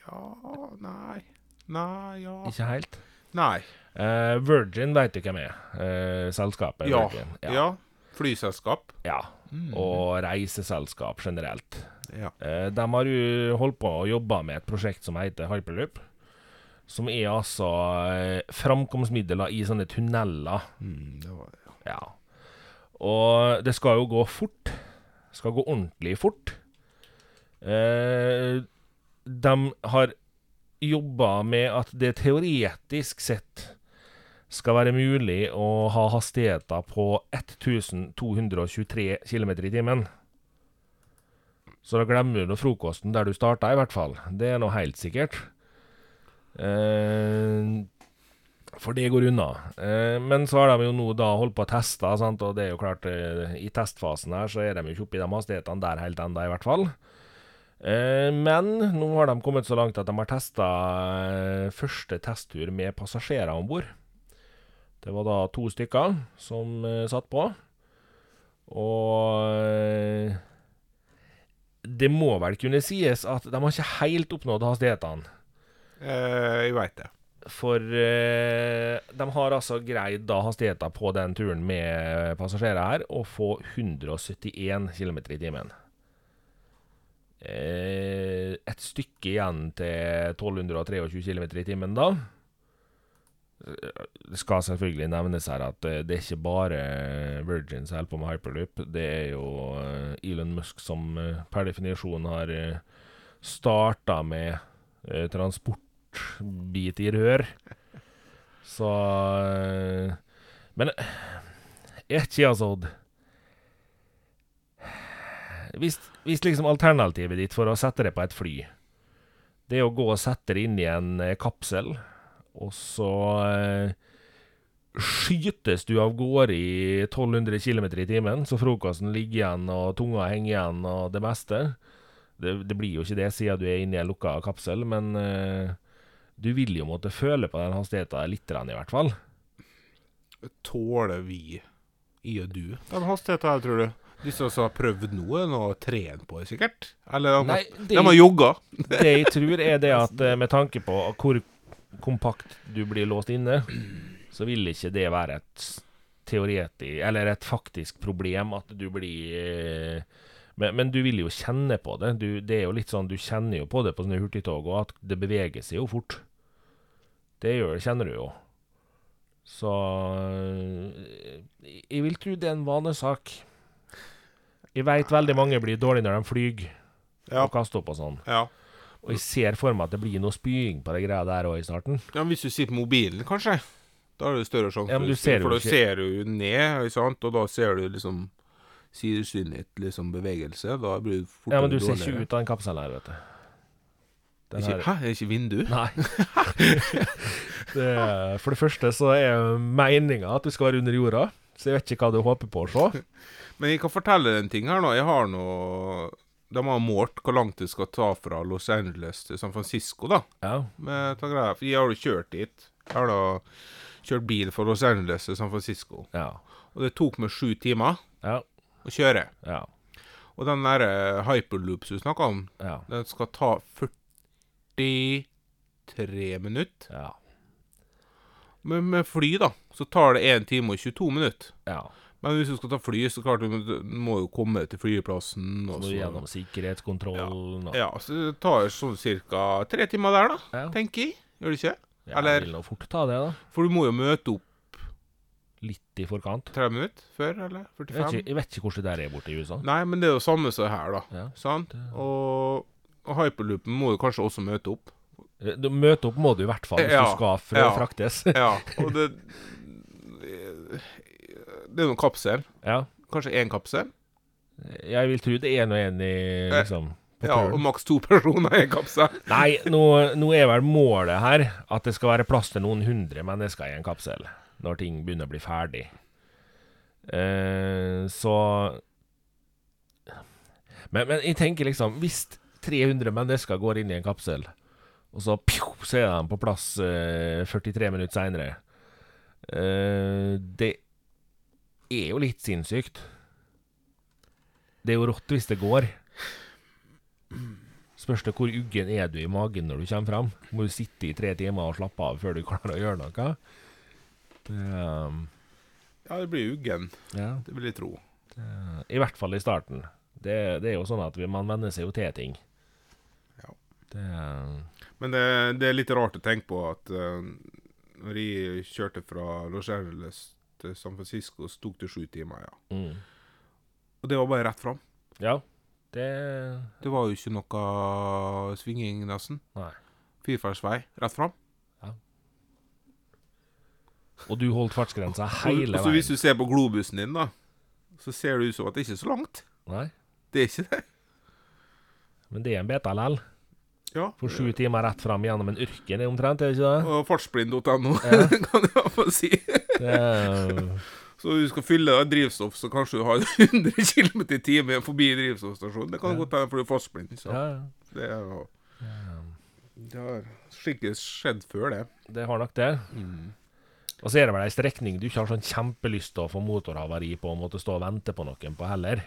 ja Nei. Nei, ja Ikke helt. Nei. Eh, Virgin vet du hvem er. Eh, selskapet Ja. Virgin. Ja. Flyselskap. ja. Mm. Og reiseselskap generelt. Ja. Eh, de har jo holdt på å jobbe med et prosjekt som heter Hyperloop. Som er altså eh, framkomstmidler i sånne tunneler. Mm, det var ja. Ja. Og det skal jo gå fort. Det skal gå ordentlig fort. Eh, de har jobba med at det teoretisk sett skal være mulig å ha hastigheter på 1223 km i timen. Så da glemmer du frokosten der du starta, i hvert fall. Det er nå helt sikkert. Eh, for det går unna. Eh, men så har de jo nå da holdt på å teste, sant? og det er jo klart eh, I testfasen her så er de jo ikke oppe i de hastighetene der helt ennå, i hvert fall. Men nå har de kommet så langt at de har testa første testtur med passasjerer om bord. Det var da to stykker som satt på. Og det må vel kunne sies at de har ikke helt oppnådd hastighetene. Eh, jeg veit det. For eh, de har altså greid da hastigheter på den turen med passasjerer her å få 171 km i timen. Eh, et stykke igjen til 1223 km i timen, da. Det skal selvfølgelig nevnes her at det er ikke bare Virgin som holder på med hyperloop. Det er jo Elon Musk som per definisjon har uh, starta med eh, bit i rør. Så eh, Men er ikke altså hvis, hvis liksom alternativet ditt for å sette deg på et fly, det er å gå og sette deg inn i en eh, kapsel, og så eh, skytes du av gårde i 1200 km i timen, så frokosten ligger igjen, og tunga henger igjen, og det meste. Det, det blir jo ikke det, siden du er inne i en lukka kapsel, men eh, du vil jo måtte føle på den hastigheten litt, i hvert fall. Tåler vi, i og du, den hastigheten her, tror du? Disse som har prøvd noe, har trent på det sikkert? Eller de, Nei, har- det, de har jogga? det jeg tror, er det at eh, med tanke på hvor kompakt du blir låst inne, så vil ikke det være et teoretisk Eller et faktisk problem at du blir eh, men, men du vil jo kjenne på det. Du, det er jo litt sånn, du kjenner jo på det på sånne hurtigtog, og at det beveger seg jo fort. Det gjør, kjenner du jo. Så eh, Jeg vil tro det er en vanesak. Jeg veit veldig mange blir dårlige når de flyr Ja. og kaster opp og sånn. ja. Og jeg ser for meg at det blir noe spying på det greia der òg i starten. Ja, men Hvis du sitter på mobilen, kanskje? Da er det større sjanse. Ja, for du ser For da ser du jo ned, sant? og da ser du liksom sidesynet ditt liksom bevegelse. Da blir du fortere Ja, men du ser ikke ut av den kapselen her, vet du. Den Ikke, her, hæ, er det ikke vindu? nei. det, for det første så er meninga at du skal være under jorda, så jeg vet ikke hva du håper på å se. Men jeg kan fortelle en ting her nå. Jeg har nå De har målt hvor langt du skal ta fra Los Angeles til San Francisco, da. Ja. Med ta greia. For jeg har jo kjørt dit. Jeg har da kjørt bil fra Los Angeles til San Francisco. Ja. Og det tok meg sju timer Ja. å kjøre. Ja. Og den derre hyperloops du snakka om, Ja. den skal ta 43 minutter. Ja. Men med fly, da, så tar det 1 time og 22 minutter. ja. Men hvis du skal ta fly, så klart du må- jo komme til flyplassen. Og så, gjennom sikkerhetskontrollen og ja, så det tar sånn ca. tre timer der, da, Ja. tenker jeg. Gjør det ikke? Ja, eller- vil nå fort ta det, da. For du må jo møte opp Litt i forkant. 30 minutter før, eller? Jeg vet 45? ikke, jeg vet ikke hvordan det der er borte i USA. Nei, men det er jo samme som her, da. Ja. Sant? Og hyperloopen må jo kanskje også møte opp. Eh, Du, møte opp må du i hvert fall hvis Ja. du skal fra, Ja. fraktes. Ja, og det Det er jo en kapsel. ja. Kanskje én kapsel? Jeg vil tro det er én og en i liksom Ja, og maks to personer i en kapsel. Nei, nå, nå er vel målet her at det skal være plass til noen hundre mennesker i en kapsel når ting begynner å bli ferdig. Eh, så men, men jeg tenker liksom Hvis 300 mennesker går inn i en kapsel, og så, pju, så er de på plass eh, 43 minutter seinere eh, Det er jo litt sinnssykt. Det er jo rått hvis det går. Spørs det hvor uggen er du i magen når du kommer fram. Må du sitte i tre timer og slappe av før du klarer å gjøre noe. Det, um, Ja, det blir uggen. ja, Det vil jeg tro. det, I hvert fall i starten. Det, det er jo sånn at vi- man venner seg jo til ting. Ja. Det, Men det, det er litt rart å tenke på at uh, når jeg kjørte fra Los Angeles til San Francisco, så tok det sju timer, ja. mm. Og det var bare rett fram. Ja, det Det var jo ikke noe svinging, nesten. Nei. Firefeltsvei rett fram. Og du holdt fartsgrensa hele veien. og så hvis du ser på globusen din, da, så ser det ut som at det ikke er så langt. Nei, Det er ikke det. men det er en beta lell. Ja. For sju timer rett fram gjennom en ørken, omtrent, er det ikke det? Og fartsblind.no, Ja. kan jeg i hvert fall si. er, Så du skal fylle deg drivstoff, så kanskje du har 100 km i timen forbi drivstoffstasjonen. Det kan Ja. godt hende for du er fartsblind. Så ja, det, er, jo- ja. det har skikkelig skjedd før, det. det har nok det. Og så er det vel ei strekning du ikke har sånn kjempelyst til å få motorhavari på og måtte stå og vente på noen på heller.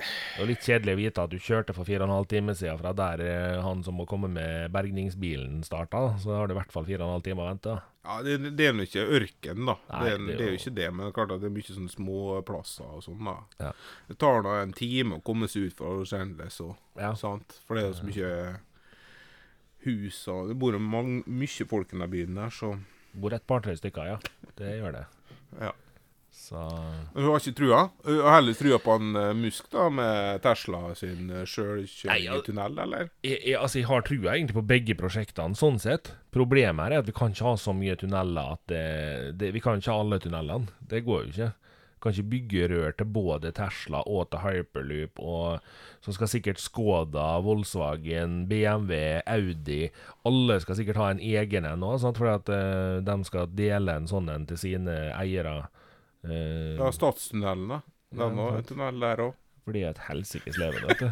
Det er litt kjedelig å vite at du kjørte for fire og en siden fra der eh, han som må komme med bergningsbilen starta. Så har du i hvert fall fire og en å vente. Ja, det, det er nå ikke ørken, da. Nei, det, er, det er det jo jo- ikke det, men det er klart at det er mye sånne små plasser og sånn, da. Ja. Det tar da en time å komme seg ut fra Los Angeles og Ja. sant. For det er jo så mye hus og Det bor jo mange, mye folk i den byen der, så Bor et par-tre stykker, ja. Det gjør det. Ja. Så Hun har ikke trua. Hun har heller trua på en eh, Musk, da, med Tesla sin uh, Nei, sjølkjøring tunnel, eller? jeg, jeg, altså, jeg har trua egentlig på begge prosjektene, sånn sett. Problemet her er at vi kan ikke ha så mye tunneler at det, det, Vi kan ikke ha alle tunnelene. Det går jo ikke. Kan ikke bygge rør til både Tesla og til Hyperloop, og så skal sikkert Skoda, Volkswagen, BMW, Audi Alle skal sikkert ha en egen en òg, for at eh, de skal dele en sånn en til sine eiere. Eh, Ja, Stadstunnelen, da. Den òg. en tunnel der òg. For det er et helsikes leven, vet du.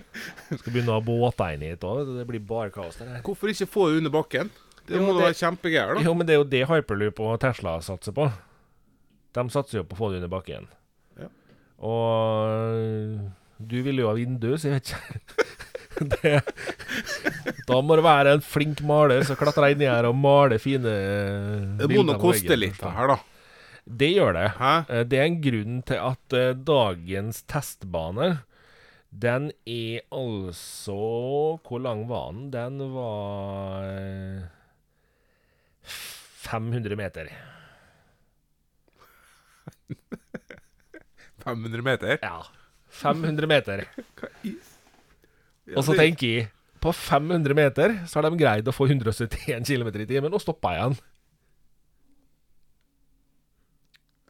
Skal begynne å ha båter hit òg. Det blir bare kaos. der. Hvorfor ikke få det under bakken? Det Jo, må da være kjempegreier, da. Jo, men det er jo det Hyperloop og Tesla satser på. De satser jo på å få det under bakken. Ja. Og du vil jo ha vindu, så jeg vet ikke det, Da må det være en flink maler som klatrer inn her og maler fine Det må nå koste litt, det her, da. Det gjør det. Hæ? Eh, Det er en grunn til at eh, dagens testbane Den er altså Hvor lang var den? Den var eh, 500 meter. 500 meter? Ja. 500 meter. Og så tenker jeg På 500 meter så har de greid å få 171 km i timen og stoppa igjen.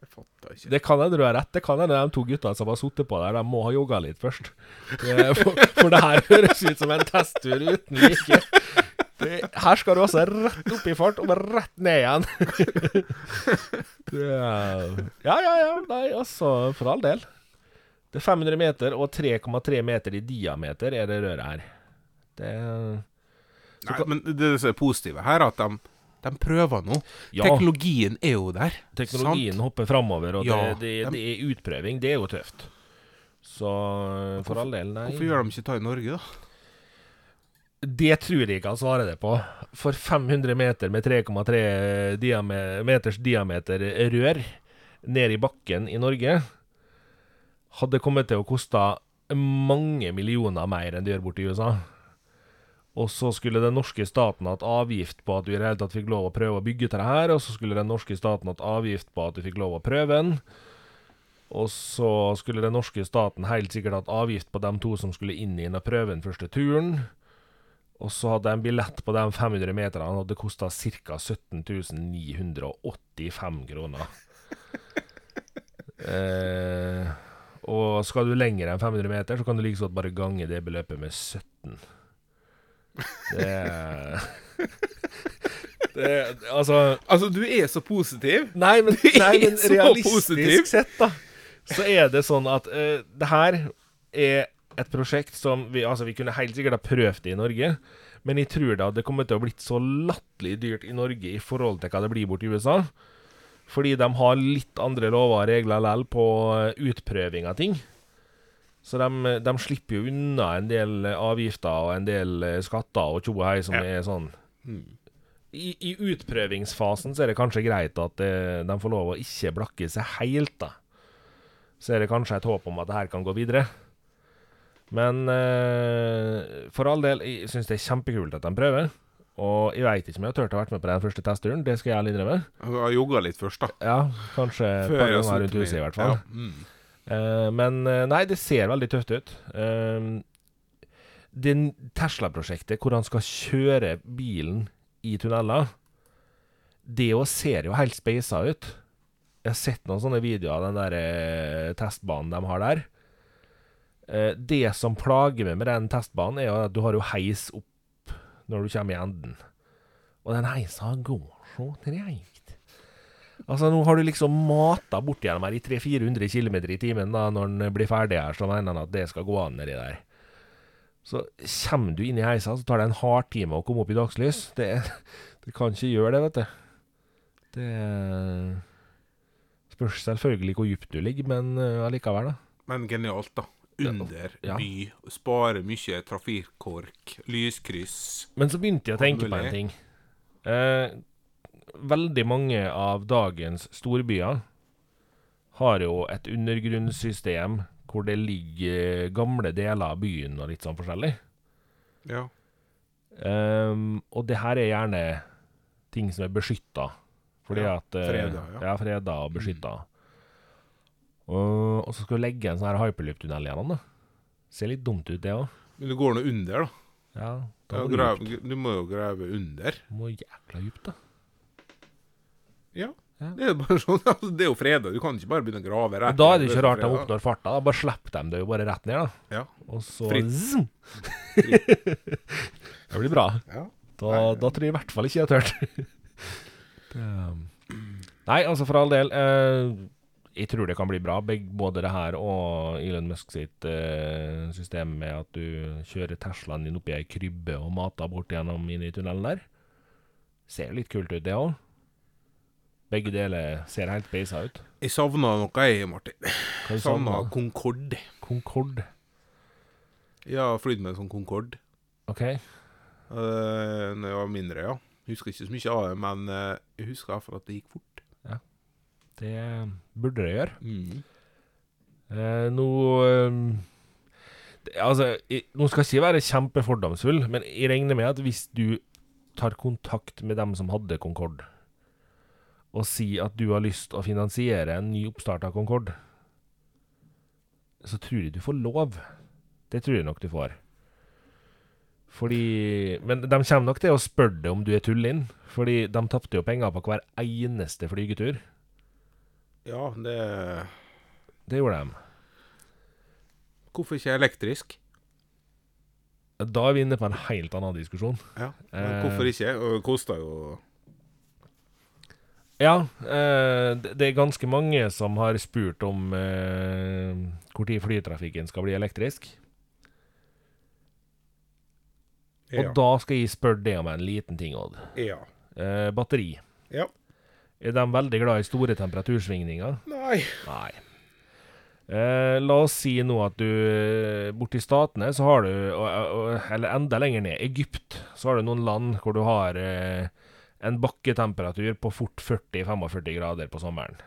Jeg fatter ikke. Det kan hende du har rett. Det kan hende de to guttene som har sittet på der, de må ha jogga litt først. For, for det her høres ut som en testtur uten like. Det, her skal du altså rett opp i fart og rett ned igjen. Er- ja, ja, ja. Nei, altså, for all del. Det er 500 meter og 3,3 meter i diameter er det røret her. Det Nei, men det som er positive her, er at de, de prøver nå. Ja. Teknologien er jo der. Teknologien sant? hopper framover, og Ja, det, det, de... det er utprøving. Det er jo tøft. Så for all del, nei. Hvorfor gjør de ikke ta i Norge, da? Det tror jeg ikke han svarer det på. For 500 meter med 3,3 diame meters diameter rør ned i bakken i Norge hadde kommet til å koste mange millioner mer enn det gjør borte i USA. Og så skulle den norske staten hatt avgift på at du i det hele tatt fikk lov å prøve å bygge til det her, og så skulle den norske staten hatt avgift på at du fikk lov å prøve den. Og så skulle den norske staten helt sikkert hatt avgift på de to som skulle inn i den og prøve den første turen. Og så hadde en billett på de 500 meterne hadde kosta ca. 17 985 kroner. Eh, og skal du lenger enn 500 meter, så kan du like godt bare gange det beløpet med 17. Det det, Altså Altså, du er så positiv. Nei, men, nei, men realistisk positiv. sett, da, så er det sånn at uh, det her er et prosjekt som vi Altså, vi kunne helt sikkert ha prøvd det i Norge, men jeg tror det hadde kommet til å blitt så latterlig dyrt i Norge i forhold til hva det blir borti USA. Fordi de har litt andre lover og regler likevel på eh, utprøving av ting. Så de, de slipper jo unna en del avgifter og en del eh, skatter og tjo og hei som Ja. er sånn Mm. i, I utprøvingsfasen så er det kanskje greit at det, de får lov å ikke blakke seg helt, da. Så er det kanskje et håp om at det her kan gå videre. Men eh, for all del, jeg syns det er kjempekult at de prøver. Og jeg veit ikke om jeg har turt å vært med på den første testturen, det skal jeg ærlig innrømme. Jeg har jogga litt først, da. Ja, kanskje et par ganger rundt huset, i hvert fall. Ja. Mm. Eh, men eh, nei, det ser veldig tøft ut. Uh, det Tesla-prosjektet, hvor han skal kjøre bilen i tunneler, det òg ser jo helt speisa ut. Jeg har sett noen sånne videoer av den der eh, testbanen de har der. Eh, det som plager meg med den testbanen, er at du har jo heis opp når du kommer i enden. Og den heisa går så treigt. Altså, nå har du liksom mata bort gjennom her i 300-400 km i timen da, når den blir ferdig her, så mener han at det skal gå an nedi der. Så kommer du inn i heisa, så tar det en hardtime å komme opp i dagslys. Det, det kan ikke gjøre det, vet du. Det spørs selvfølgelig hvor dypt du ligger, men uh, allikevel, da. Men genialt, da. Under Ja. by. Spare mye trafikkork, lyskryss. Men så begynte jeg å tenke på en ting. Eh, veldig mange av dagens storbyer har jo et undergrunnssystem hvor det ligger gamle deler av byen og litt sånn forskjellig. Ja. Um, og det her er gjerne ting som er beskytta. Fordi Ja, at eh, freda, ja. ja. freda og beskytta. Og, og så skal du legge en sånn her hyperloop-tunnel gjennom, da. Ser litt dumt ut, det òg. Men du går nå under, da. Ja, da Ja, du må jo grave under. Må jækla dypt, da. Ja. Det er jo bare sånn, altså, det er jo freda. Du kan ikke bare begynne å grave Og rett da er det ikke rart de oppnår farta. Da bare slipper de det jo bare rett ned, da. Ja. Og så Fritt. zoom. det blir bra. Ja. Da, da tror jeg i hvert fall ikke jeg har tørt. um, nei, altså for all del. Eh, jeg tror det kan bli bra, både det her og Elon Musk sitt eh, system med at du kjører Teslaen din oppi ei krybbe og mater bort gjennom inn i tunnelen der. Ser litt kult ut, det òg. Begge deler ser helt beisa ut. Jeg savna noe, jeg, Martin. Hva Savna savner? Concorde. Concorde. Jeg har flydd med en sånn Concorde OK. uh, Når jeg var mindre, ja. Husker ikke så mye av det, men uh, jeg husker iallfall at det gikk fort. Ja. Det burde det gjøre. Mm. Uh, nå eh, det, Altså, jeg, nå skal jeg ikke være kjempefordomsfull, men jeg regner med at hvis du tar kontakt med dem som hadde Concorde, og si at du har lyst å finansiere en ny oppstart av Concorde, så tror jeg du får lov. Det tror jeg nok du får. Fordi Men de kommer nok til å spørre deg om du er tullin, fordi de tapte jo penger på hver eneste flygetur. Ja, det Det gjorde de. Hvorfor ikke elektrisk? Da er vi inne på en helt annen diskusjon. Ja, men Eh. Hvorfor ikke? Og Det koster jo Ja, eh, det er ganske mange som har spurt om eh, når flytrafikken skal bli elektrisk. Og da skal jeg spørre deg om en liten ting, Odd. ja. Eh, batteri. Ja. Er de veldig glad i store temperatursvingninger? Nei. Nei. Eh, la oss si nå at du eh, Borti Statene så har du, og, og, eller enda lenger ned, Egypt, så har du noen land hvor du har eh, en bakketemperatur på fort 40-45 grader på sommeren.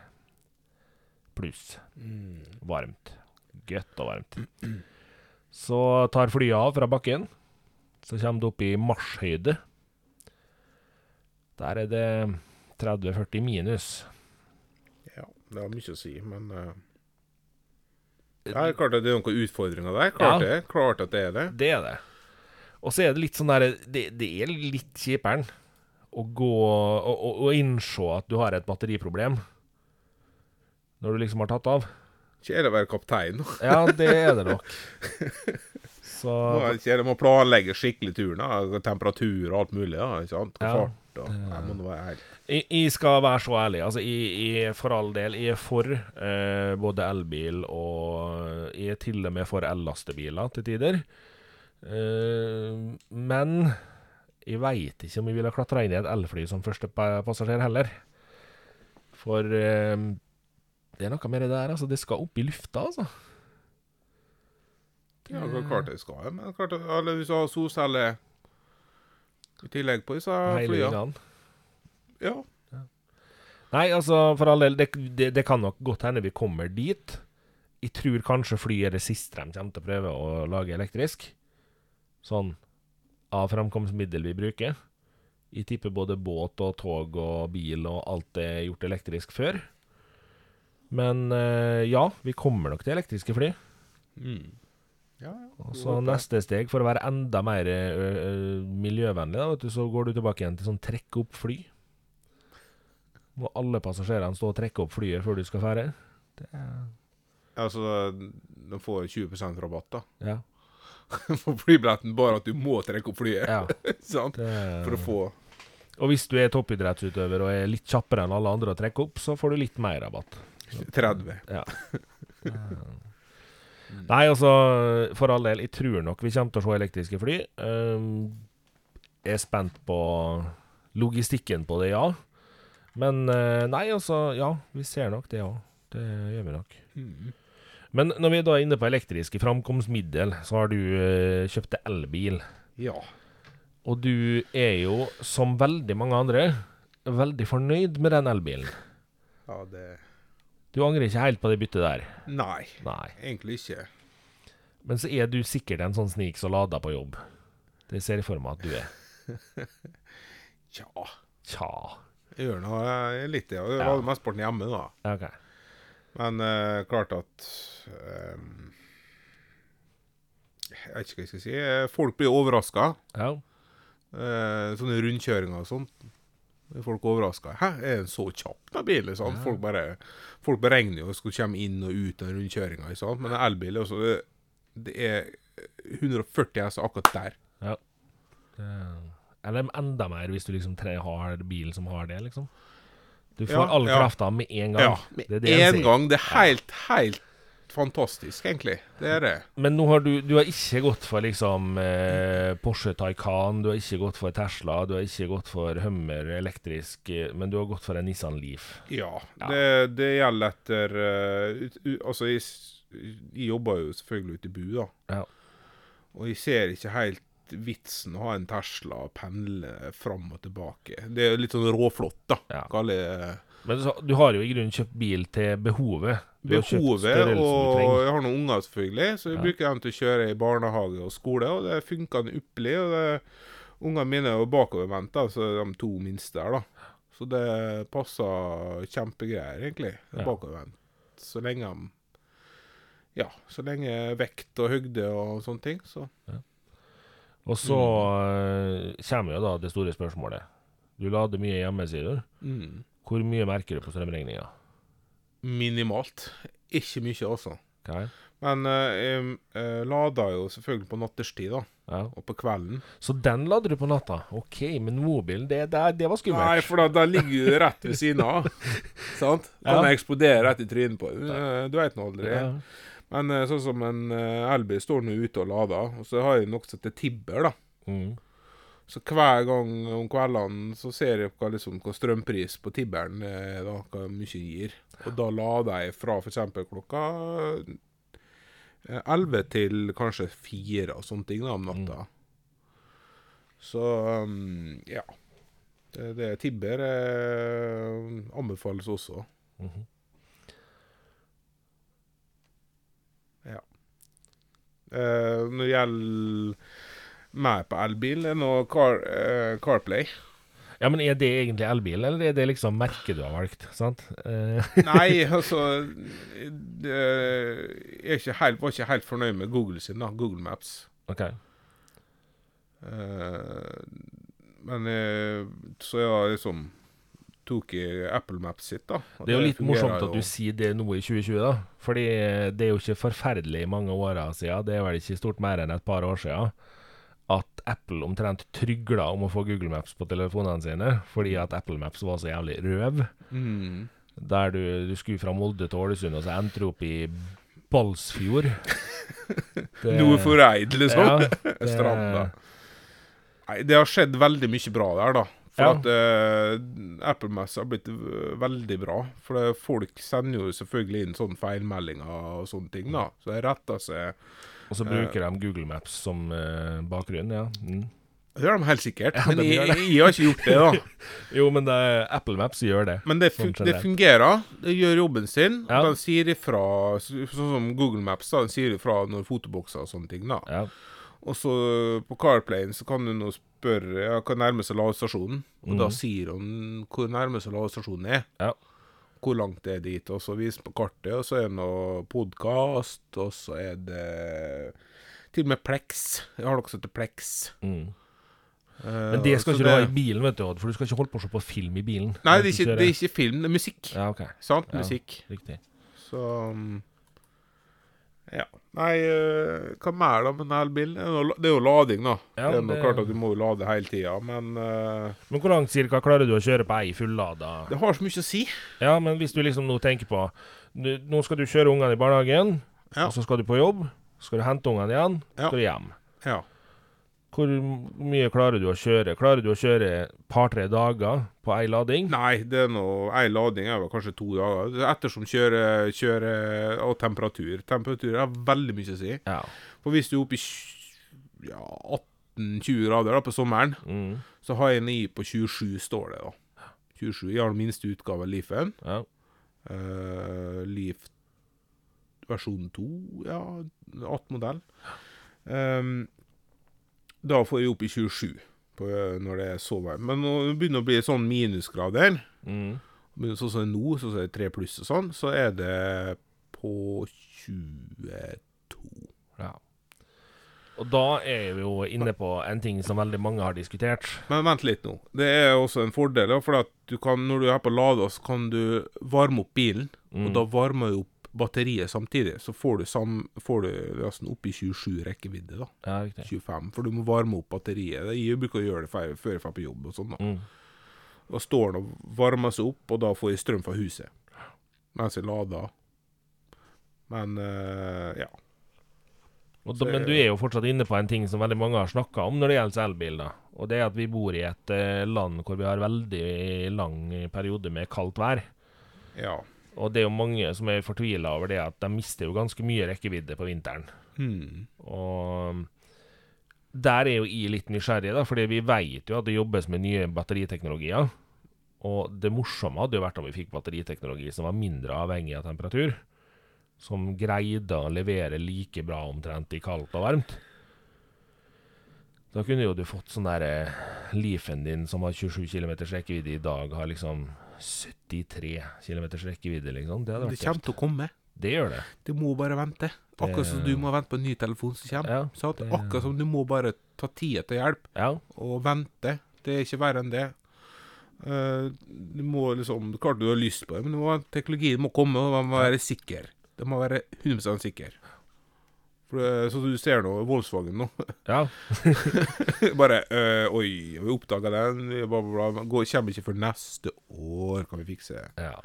Pluss. Varmt. Godt og varmt. Så tar flyet av fra bakken. Så kommer det opp i marsjhøyde. Der er det 30-40 minus. Ja, det har mye å si, men uh... Det er klart at det er noen utfordringer der. Klart Ja. det. Klart at det er det. Det er det. Og så er det litt sånn der Det, det er litt kjiperen å gå og, og, og innse at du har et batteriproblem når du liksom har tatt av. Kjedelig å være kaptein. Ja, det er det nok. Så er det å planlegge skikkelig turen. da. Altså, Temperatur og alt mulig. da, ikke sant? Ja. fart. Og, Nei, må nå være jeg, jeg skal være så ærlig. Altså, jeg, jeg, for all del, jeg er for eh, både elbil og Jeg er til og med for ellastebiler til tider. Eh, men jeg veit ikke om jeg ville klatra inn i et elfly som første passasjer heller. For eh, det er noe med det der, altså. Det skal opp i lufta, altså. Ja, det er klart det skal men klart, eller hvis du har solceller i tillegg på disse flyene Ja. Ja. Nei, altså, for all del, det, det, det kan nok godt hende vi kommer dit. Jeg tror kanskje flyet er det siste de kommer til å prøve å lage elektrisk. Sånn av framkomstmiddel vi bruker. Jeg tipper både båt og tog og bil og alt er gjort elektrisk før. Men eh, ja, vi kommer nok til elektriske fly. Mm. Ja, ja. Og så neste steg, for å være enda mer ø, ø, miljøvennlig, da, vet du, så går du tilbake igjen til sånn trekke opp fly. Må alle passasjerene stå og trekke opp flyet før du skal fære? Det er Altså, de får 20% rabatt da Ja. på flybilletten, bare at du må trekke opp flyet. ja det For å få og hvis du er toppidrettsutøver og er litt kjappere enn alle andre å trekke opp, så får du litt mer rabatt. 30. Ja. Nei, altså, for all del, jeg tror nok vi kommer til å se elektriske fly. Um, jeg er spent på logistikken på det, ja. Men eh, nei, altså, ja, vi ser nok det òg. Det gjør vi nok. Mm. Men når vi da er inne på elektriske framkomstmiddel, så har du uh, kjøpt deg elbil. Ja. Og du er jo, som veldig mange andre, veldig fornøyd med den elbilen. ja, det Du angrer ikke helt på det byttet der? Nei, Nei. egentlig ikke. Men så er du sikkert en sånn snik som lader på jobb. Det ser jeg for meg at du er. Tja. Tja. Jeg gjør nå eh, litt det. Jeg Ja. lager mesteparten hjemme, da. Ja, OK. Men uh, klart at um, Jeg vet ikke hva jeg skal si. Eh, Folk blir overraska. Ja. sånne rundkjøringer og sånt. Er Folk overraska. 'Hæ, er den så kjapp, den bilen?' Liksom. Ja. Folk, bare, folk beregner jo skal komme inn og ut av rundkjøringa. Men en elbil er også det, det er 140 hester akkurat der. Ja. Eller enda mer hvis du liksom tre har bilen som har det, liksom. Du får Ja, all ja. krafta med en gang. Ja, med Det det en gang. Det er helt, helt fantastisk, egentlig. Det er det. Men nå har du, du har ikke gått for liksom eh, Porsche Taycan, du har ikke gått for Tesla, du har ikke gått for Hummer elektrisk, eh, men du har gått for en Nissan Leaf. Ja. Ja. Det, det gjelder etter uh, ut, u, Altså, jeg, jeg jobber jo selvfølgelig ute i bu, da. Ja. Og jeg ser ikke helt vitsen å ha en Tesla og pendle fram og tilbake. Det er litt sånn råflott, da. Ja. Kaller Men du har jo i grunnen kjøpt bil til behovet. Du behovet, og jeg har noen unger, selvfølgelig, så vi Ja. bruker dem til å kjøre i barnehage og skole, og det funker ypperlig. og Ungene mine er bakovervendte, altså de to minste her, da. Så det passer kjempegreier, egentlig. Ja. Bakovervendt. Så lenge de Ja, så lenge vekt og høgde og sånne ting, så Og så Mm. eh, kommer jo da det store spørsmålet. Du lader mye hjemme, sier du. mm. Hvor mye merker du på strømregninga? Minimalt. Ikke mye, altså. Okay. Men uh, jeg uh, lader jo selvfølgelig på natterstid, da. Ja. Og på kvelden. Så den lader du på natta? OK, men mobilen, det, det, det var skummelt. Nei, for da, da ligger du rett ved siden av. sant? Kan Ja. eksplodere rett i trynet på deg. Eh, Du veit nå aldri. Ja. Men eh, sånn som en eh, elbil står nå ute og lader, og så har jeg som heter Tibber, da. Mm. Så hver gang om kveldene så ser jeg hva, liksom, hva strømpris på Tibberen er, da, hva mye gir. Og da lader jeg fra f.eks. klokka eh, 11 til kanskje 4 og sånne ting da, om natta. Så um, ja. Det, det Tibber eh, anbefales også. Mhm. Eh, når det gjelder meg på elbil, er noe car, uh, CarPlay. Ja, men er det egentlig elbil, eller er det liksom merket du har valgt? Sant? Uh. Nei, altså Jeg ikke helt, var ikke helt fornøyd med Google sin, da. Google Maps. OK. Eh, men så ja, liksom tok i Apple Maps sitt, da. Det er jo litt morsomt at jo. du sier det nå i 2020, da. Fordi det er jo ikke forferdelig mange åra siden, det er vel ikke stort mer enn et par år siden, at Apple omtrent trygla om å få Google Maps på telefonene sine, fordi at Apple Maps var så jævlig røv. mm. Der du, du skulle fra Molde til Ålesund, og så endte du opp i Balsfjord. Det- Noe for eid, liksom. Ja, det- Stranda. Nei, det har skjedd veldig mye bra der, da. For Ja. at uh, Apple Maps har blitt veldig bra. For det, folk sender jo selvfølgelig inn sånne feilmeldinger og sånne ting, da. Så det retter seg Og så bruker de Google Maps som uh, bakgrunn, ja. Mm. Det gjør de helt sikkert. Ja, men de jeg, jeg har ikke gjort det, da. Jo, men det, Apple Maps gjør det. Men det, fun Sånn det fungerer. Det gjør jobben sin. Ja. Den sier ifra, så- sånn som Google Maps, da, den sier ifra når fotobokser og sånne ting. da. Ja. Og så på Carplayen så kan du nå spørre ja, hva nærmeste ladestasjonen. Og da Mhm. sier hun hvor nærmeste ladestasjonen er. Ja. Hvor langt det er dit. Og så viser på kartet, og så er det noe podkast, og så er det til og med Plex. Jeg har noe som heter Plex. Mm. Eh, Men det skal ikke du ha i bilen, vet du, for du skal ikke holde på å se på film i bilen. Nei, det er, ikke, det er ikke film, det er musikk. Ja, OK. Sant? Ja. Musikk. Riktig. Så um, Ja. Nei, eh, hva mer da med en elbil? Det er jo- lading, da. Ja, det er det- klart at du må jo lade hele tida, men uh... Men hvor langt cirka klarer du å kjøre på ei fullada? det har så mye å si. Ja, men hvis du liksom nå tenker på Nå skal du kjøre ungene i barnehagen, Ja. og så skal du på jobb. Skal du hente ungene igjen, Ja. skal du hjem. Ja. Hvor mye klarer du å kjøre? Klarer du å kjøre par-tre dager på ei lading? Nei, det er noe Ei lading er vel kanskje to dager. Er Ettersom kjøre, kjøre og temperatur. Temperatur har veldig mye å si. Ja. For hvis du er oppe i ja, 18-20 grader da, på sommeren, Mm. så har jeg en i på 27, står det da. 27. Jeg har den minste utgave av Leafen. ja. Uh, Leaf versjon 2, ja, 18-modell. Um, da får jeg opp i 27 på, eh, når det er så varmt. Men når det begynner å bli sånn minusgrader, Mm. sånn som det er nå, sånn som det er 3 pluss og sånn, så er det på 22. ja. Og da er vi jo inne på en ting som veldig mange har diskutert. Men vent litt nå. Det er også en fordel, for at du kan, når du er på lada, så kan du varme opp bilen, Mm. og da varmer jo batteriet samtidig. Så får du, sam, får du nesten opp i 27 rekkevidde, da. Ja, riktig. 25, for du må varme opp batteriet. Jeg bruker å gjøre det før jeg drar på jobb og sånn, da. Mm. Da står den og varmer seg opp, og da får jeg strøm fra huset. Mens jeg lader Men eh, ja. Da, Så- men du er jo fortsatt inne på en ting som veldig mange har snakka om når det gjelder elbil. da. Og det er at vi bor i et eh, land hvor vi har veldig lang periode med kaldt vær. Ja. Og det er jo mange som er fortvila over det at de mister jo ganske mye rekkevidde på vinteren. Hmm. Og der er jo jeg litt nysgjerrig, da, fordi vi vet jo at det jobbes med nye batteriteknologier. Og det morsomme hadde jo vært om vi fikk batteriteknologi som var mindre avhengig av temperatur. Som greide å levere like bra omtrent i kaldt og varmt. Da kunne jo du fått sånn derre Leafen din som har 27 km rekkevidde i dag, har liksom 73 km rekkevidde, liksom. Det Det kommer til å komme. Det gjør det. Du må bare vente. Akkurat som du må vente på en ny telefon som kommer. Ja, det- Akkurat som du må bare ta tida til hjelp Ja. og vente. Det er ikke verre enn det. Eh, du må liksom Klart du har lyst på det, men du må, teknologien må komme, og man må være sikker. Det må være 100 sikker. For Sånn som du ser nå, Volkswagen nå. ja. Bare øh, Oi, vi oppdaga den. Bla, bla, bla. Går, kommer ikke før neste år, kan vi fikse. ja.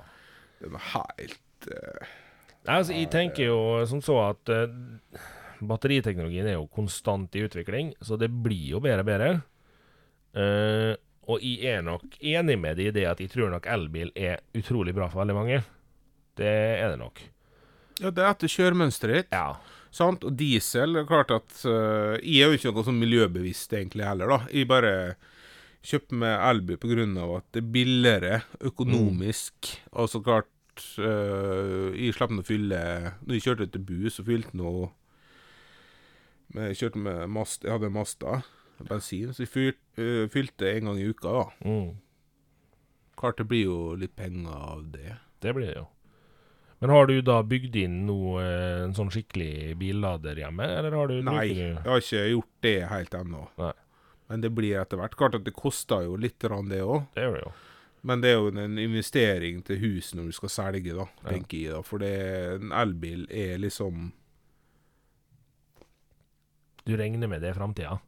Det er helt øh, Nei, altså, jeg tenker jo som så at øh, batteriteknologien er jo konstant i utvikling, så det blir jo bedre og bedre. Uh, og jeg er nok enig med deg i det at jeg tror nok elbil er utrolig bra for veldig mange. Det er det nok. Ja, det er etter kjøremønsteret ditt. Ja. Sant? Og diesel er klart at uh, Jeg er jo ikke noe sånn miljøbevisst egentlig heller, da. Jeg bare kjøper meg elbil av at det er billigere økonomisk. Og så klart uh, Jeg slapp å fylle Når jeg kjørte til Bu, så fylte nå Jeg kjørte med Mast, jeg hadde Masta bensin, så jeg fyr, uh, fylte en gang i uka, da. Mm, Klart det blir jo litt penger av det. det blir det jo. Men har du da bygd inn noe, eh, en sånn skikkelig billader hjemme, eller har du Nei, jeg har ikke gjort det helt ennå. Men det blir etter hvert. Klart at det koster jo litt, det òg. Men det er jo en investering til hus når du skal selge, da, Ja. tenker jeg. da. For det, en elbil er liksom Du regner med det i framtida?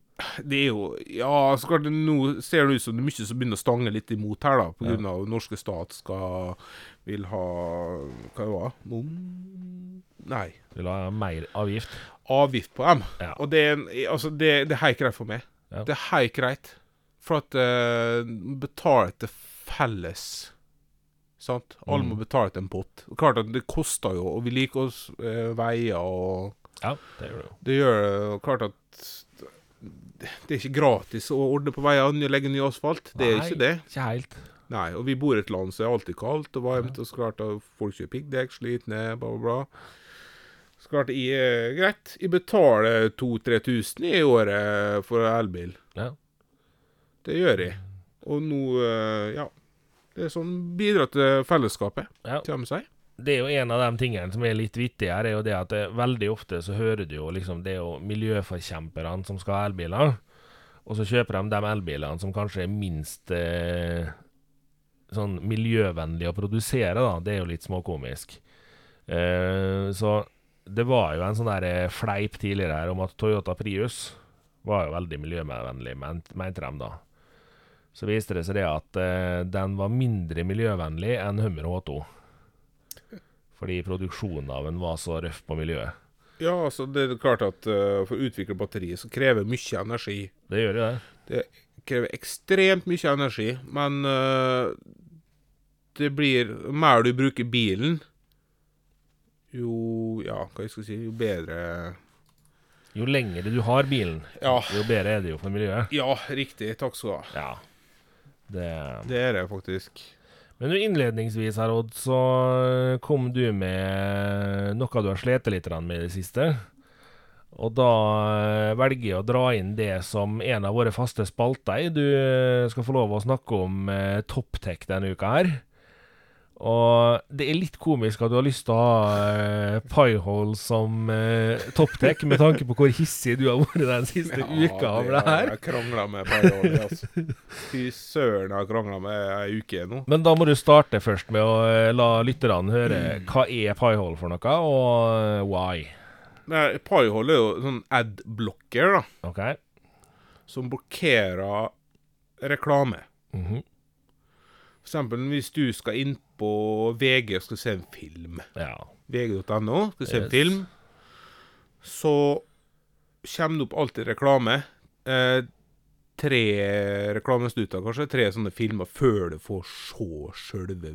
Det er jo Ja, så klart det nå ser det ut som det er mye som begynner å stange litt imot her, da. På Ja. grunn av norske stat skal vil ha Hva det var Mom... Nei. Vil ha mer avgift? Avgift på dem. Ja. Og det er, altså det, det er helt greit for meg. Ja. Det er helt greit. For at uh, betale til felles. Sant? Alle Mm. må betale til en pott. Og klart at det koster jo å vedlikeholde uh, veier og Ja, det gjør det jo. Det gjør det jo klart at det er ikke gratis å ordne på veiene, og legge ny asfalt. Det er Nei. ikke det. Ikke helt. Nei, og vi bor i et land som er alltid kaldt og varmt, og så klart at folk kjører piggdekk, sliter ned, bla, bla, bla. Så klart jeg er greit. Jeg betaler 2000-3000 i året for elbil. Ja. Det gjør jeg. Og nå, eh, ja Det er sånn bidrar til fellesskapet, Ja. man si. Det er jo en av de tingene som er litt vittige her, er jo det at det, veldig ofte så hører du jo liksom Det er jo miljøforkjemperne som skal ha elbiler, og så kjøper de de elbilene som kanskje er minst eh, sånn miljøvennlige å produsere, da. Det er jo litt småkomisk. Eh, så det var jo en sånn der eh, fleip tidligere her om at Toyota Prius var jo veldig miljøvennlig, mente de da. Så viste det seg det at eh, den var mindre miljøvennlig enn Hummer H2. Fordi produksjonen av den var så røff på miljøet. Ja, altså det er klart at uh, for å utvikle batteriet så krever mye energi. Det gjør det. Det krever ekstremt mye energi, men uh, det blir mer du bruker bilen, jo Ja, hva jeg skal si Jo bedre Jo lengre du har bilen, Ja, jo bedre er det jo for miljøet. ja riktig. Takk skal du ha. Ja. Det Det er det faktisk. Men innledningsvis her, Odd, så kom du med noe du har slitt litt med i det siste. Og da eh, velger jeg å dra inn det som en av våre faste spalter. Du eh, skal få lov å snakke om eh, Topptech denne uka her. Og det er litt komisk at du har lyst til å ha uh, Piehole som uh, topptek, med tanke på hvor hissig du har vært den siste uka over det her. Jeg har krangla med Piehole, altså. Fy søren, jeg har krangla med ei uke nå. Men da må du starte først med å uh, la lytterne høre hva er Piehole for noe, og eh, why. Piehole er jo sånn ad-blocker, da. Okay. Som blokkerer reklame. Mhm. For eksempel hvis du skal inn på VG og skal se en film, Ja. vg.no, skal se en film, så kommer det opp alltid reklame. Eh, tre reklamesnutter, kanskje. Tre sånne filmer før du får se sjølve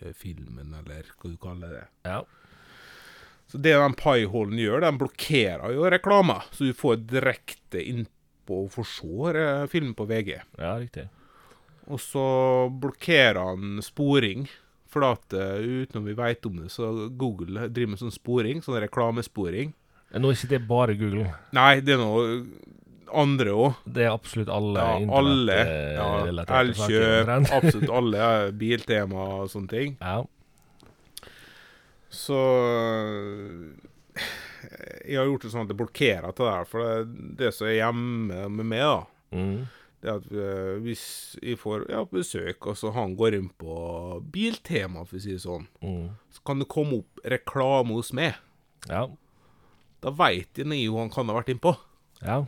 VG-filmen, eller hva du kaller det. Ja. Så det den Pieholden gjør, den blokkerer jo reklama, så du får direkte innpå og får se filmen på VG. ja, riktig. Og så blokkerer han sporing. For at utenom uten om vi veit om det, så Google driver med sånn sporing, sånn reklamesporing. Nå er ikke det bare Google. Nei, det er noe andre òg. Det er absolutt alle Ja, alle. internettrelaterte Ja. Elkjøp, absolutt alle. Biltema og sånne ting. Ja. Så Jeg har gjort det sånn at det blokkerer til det her. For det, det som er hjemme med meg, da Mm. Det at eh, hvis jeg får ja, besøk, og så han går inn på Biltema, for å si det sånn, Mm. så kan det komme opp reklame hos meg. Ja. Da veit jeg jo han kan ha vært innpå. ja.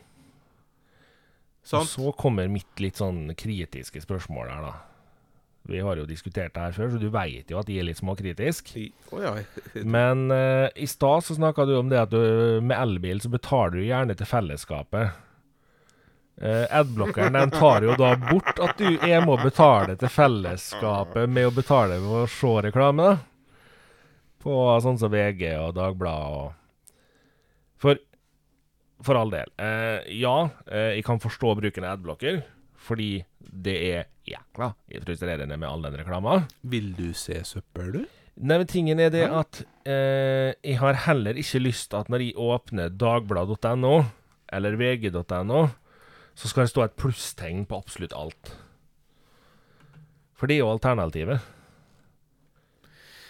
Og så kommer mitt litt sånn kritiske spørsmål her, da. Vi har jo diskutert det her før, så du veit jo at jeg er litt småkritisk. Oh, ja. Men uh, i stad så snakka du om det at du med elbil så betaler du gjerne til fellesskapet. Uh, Adblockeren den tar jo da bort at du jeg må betale til fellesskapet med å betale for å se reklame. På sånn som VG og Dagbladet og For for all del. Eh, ja, eh, jeg kan forstå bruken av adblocker, fordi det er jækla frustrerende med all den reklama. Vil du se søppel, du? Nei, men tingen er det at eh, jeg har heller ikke lyst at når jeg åpner dagbladet.no eller vg.no, så skal det stå et plusstegn på absolutt alt. For det er jo alternativet.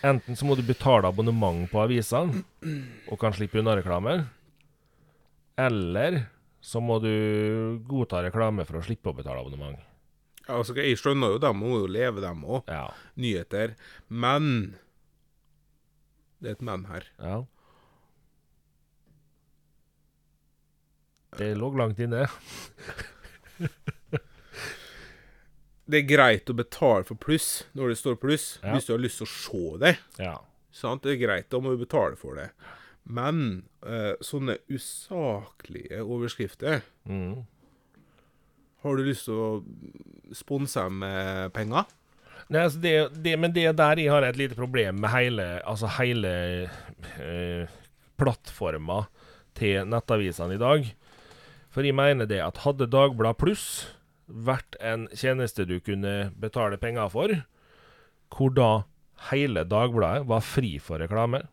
Enten så må du betale abonnement på avisene og kan slippe unna reklame, eller så må du godta reklame for å slippe å betale abonnement. Ja, altså, jeg skjønner jo dem, må jo leve dem òg. Ja. Nyheter. Men Det er et men her. ja. Det lå langt inne. Det er greit å betale for pluss når det står pluss, Ja. hvis du har lyst til å se det. Ja. Sant? Det er greit, da må du betale for det. Men eh, sånne usaklige overskrifter Mm. Har du lyst til å sponse dem med penger? Nei, altså det, det, men det er der jeg har et lite problem med hele, altså hele eh, plattforma til nettavisene i dag. For jeg mener det at hadde Dagblad Pluss vært en tjeneste du kunne betale penger for, hvor da hele Dagbladet var fri for reklame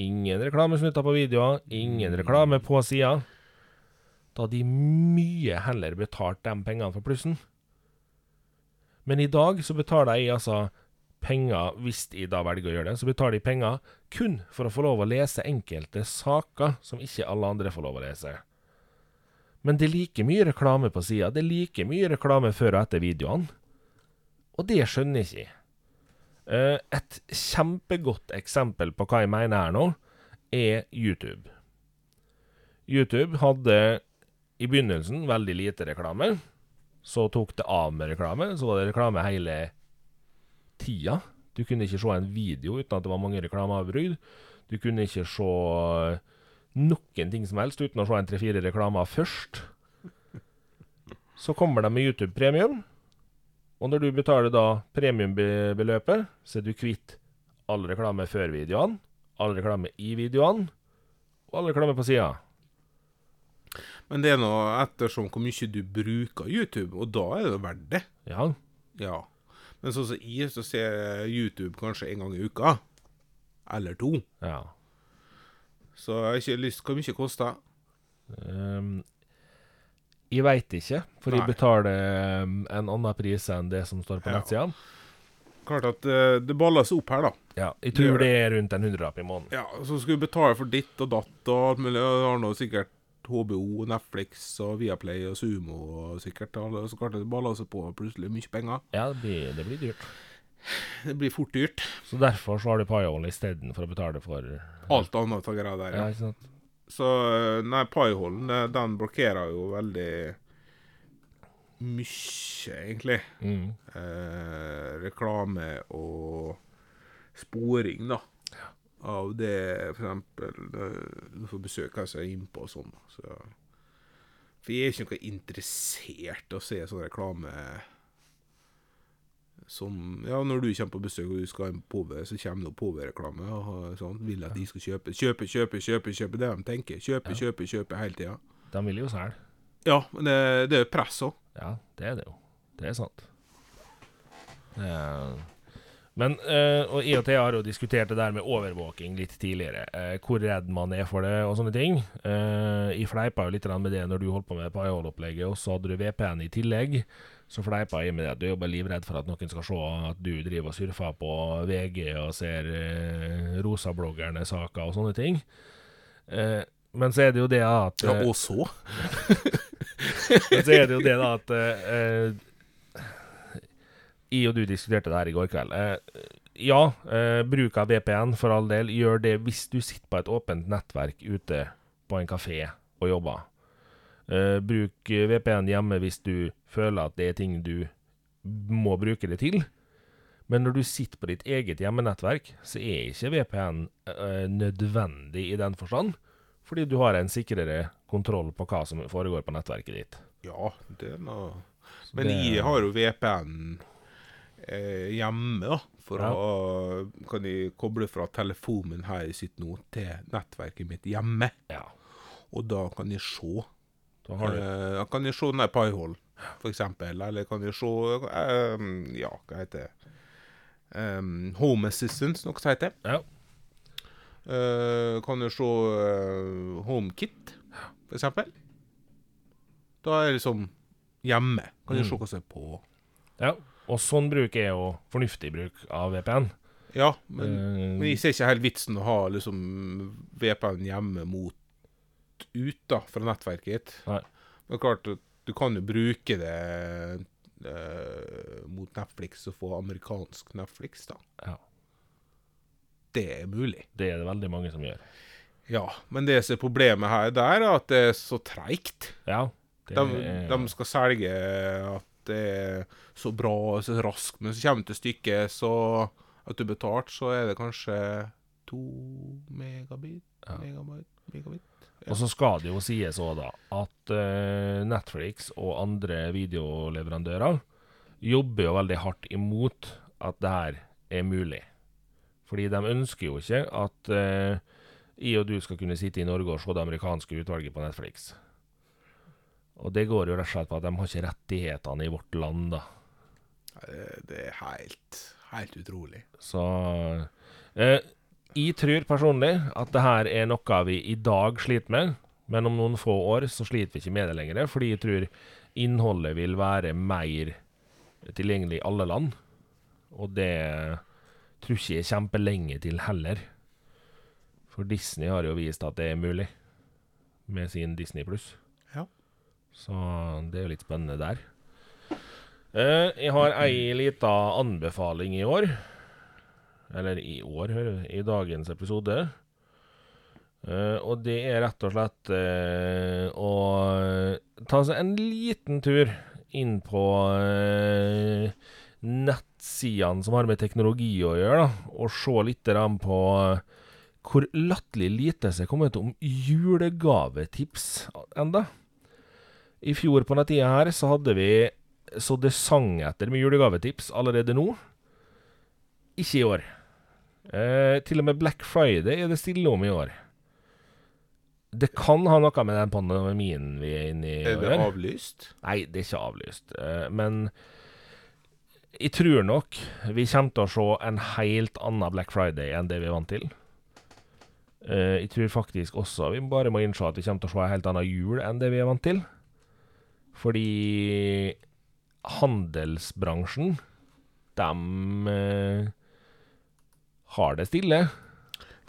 Ingen reklamesnutter på videoer, ingen reklame på sida. Da hadde de mye heller betalt de pengene for plussen. Men i dag så betaler jeg altså penger, hvis jeg da velger å gjøre det, så betaler jeg penger kun for å få lov å lese enkelte saker som ikke alle andre får lov å lese. Men det er like mye reklame på sida. Det er like mye reklame før og etter videoene. Og det skjønner jeg ikke. Eh, et kjempegodt eksempel på hva jeg mener her nå, er YouTube. YouTube hadde i begynnelsen veldig lite reklame. Så tok det av med reklame. Så var det reklame hele tida. Du kunne ikke se en video uten at det var mange reklameavbrudd. Du kunne ikke se noen ting som helst uten å se en tre-fire reklamer først. Så kommer de med YouTube Premium. Og når du betaler da premiumbeløpet, så er du kvitt all reklame før videoene, all reklame i videoene, og all reklame på sida. Men det er nå ettersom hvor mye du bruker YouTube, og da er det verdt det. Ja. Ja. Men sånn som jeg, så ser jeg YouTube kanskje en gang i uka. Eller to. ja. Så jeg har ikke lyst Hvor mye koster um, jeg veit ikke, for jeg betaler um, en annen pris enn det som står på Ja. nettsida. Klart at uh, det baller seg opp her, da. Ja, jeg Det tror det er rundt en hundrelapp i måneden. Ja, Så skal du betale for ditt og datt og alt mulig. Du har nå sikkert HBO, Netflix og Viaplay og Sumo og sikkert. Så klart det baller seg på plutselig mye penger. Ja, det blir, det blir dyrt. Det blir fort dyrt. Så derfor så har du Payol istedenfor å betale for Alt annet av greier der, Ja, ja. ikke sant? Så eh, nei, Paiholden, den blokkerer jo veldig mye, egentlig. Mm. Eh, reklame og sporing, da. Av det, eksempel eh, Du får besøk av seg innpå og sånn. Så, for jeg er ikke noe interessert i å se sånn reklame som Ja, når du kommer på besøk og du skal ha en påve, så kommer det påve-reklame. og sånn, Vil at de skal kjøpe. Kjøpe, kjøpe, kjøpe, kjøpe. Det de tenker. Kjøpe, kjøpe, kjøpe hele tida. De vil jo selge. Ja, men det, det er press òg. Ja, det er det jo. Det er sant. Det er men eh, og IOT har jo diskutert det der med overvåking litt tidligere. Eh, hvor redd man er for det og sånne ting. Uh, jeg fleipa jo litt med det når du holdt på med Payol-opplegget, og så hadde du VPN i tillegg. Så fleipa jeg med det at du er bare livredd for at noen skal se at du driver og surfer på VG og ser eh, rosabloggerne-saker og sånne ting. Eh, men så er det jo det at Ja, eh, og så? Men så er det jo det da at eh, Jeg og du diskuterte det her i går kveld. Eh, ja, eh, bruk av VPN for all del. Gjør det hvis du sitter på et åpent nettverk ute på en kafé og jobber. Eh, bruk VPN hjemme hvis du føler at det er ting du må bruke det til. Men når du sitter på ditt eget hjemmenettverk, så er ikke VPN eh, nødvendig i den forstand. Fordi du har en sikrere kontroll på hva som foregår på nettverket ditt. Ja, det er noe Men det- jeg har jo VPN eh, hjemme, da. For Ja. å kan jeg koble fra telefonen min her jeg sitter nå, til nettverket mitt hjemme. Ja. Og da kan jeg se. Da har du Eh, da kan jeg se den der Payhall, eksempel. Eller kan du se um, Ja, hva heter det? Um, Home Assistance, noe som heter. Ja. Uh, kan du se uh, HomeKit, eksempel. Da er det liksom hjemme. Kan du Mm. se hva som er på. ja. Og sånn bruk er jo fornuftig bruk av VPN. Ja, men, uh, men jeg ser ikke helt vitsen å ha liksom VPN hjemme mot ut da, fra nettverket ditt. Men klart, at du kan jo bruke det uh, mot Netflix og få amerikansk Netflix, da. Ja. Det er mulig. det er det veldig mange som gjør. Ja, men det som er problemet her, der er at det er så treigt. Ja. De, er, de skal selge at det er så bra og så raskt, men så kommer det til stykket, så at du betalt, så er det kanskje to megabit, Ja. megabit, megabit. Og så skal det jo sies òg, da, at uh, Netflix og andre videoleverandører jobber jo veldig hardt imot at det her er mulig. Fordi de ønsker jo ikke at uh, jeg og du skal kunne sitte i Norge og se det amerikanske utvalget på Netflix. Og det går jo rett og slett på at de har ikke rettighetene i vårt land, da. Det, det er helt, helt utrolig. Så eh, Jeg tror personlig at det her er noe vi i dag sliter med, men om noen få år så sliter vi ikke med det lenger. Fordi jeg tror innholdet vil være mer tilgjengelig i alle land. Og det tror ikke jeg er kjempelenge til heller. For Disney har jo vist at det er mulig, med sin Disney pluss. Ja. Så det er jo litt spennende der. Eh, jeg har ei lita anbefaling i år. Eller i år, hører du. I dagens episode. Uh, og det er rett og slett uh, å ta seg en liten tur inn på uh, nettsidene som har med teknologi å gjøre, da, og se litt på eh, hvor latterlig lite som er kommet om julegavetips enda. I fjor på denne tida her så hadde vi så det sang etter med julegavetips allerede nå. Ikke i år. Eh, til og med Black Friday er det stille om i år. Det kan ha noe med den pandemien vi er inne i å gjøre. Er det avlyst? Nei, det er ikke avlyst. Eh, men jeg tror nok vi kommer til å se en helt annen Black Friday enn det vi er vant til. Eh, jeg tror faktisk også vi bare må innse at vi kommer til å se en helt annen jul enn det vi er vant til. Fordi handelsbransjen, dem eh, har det stille.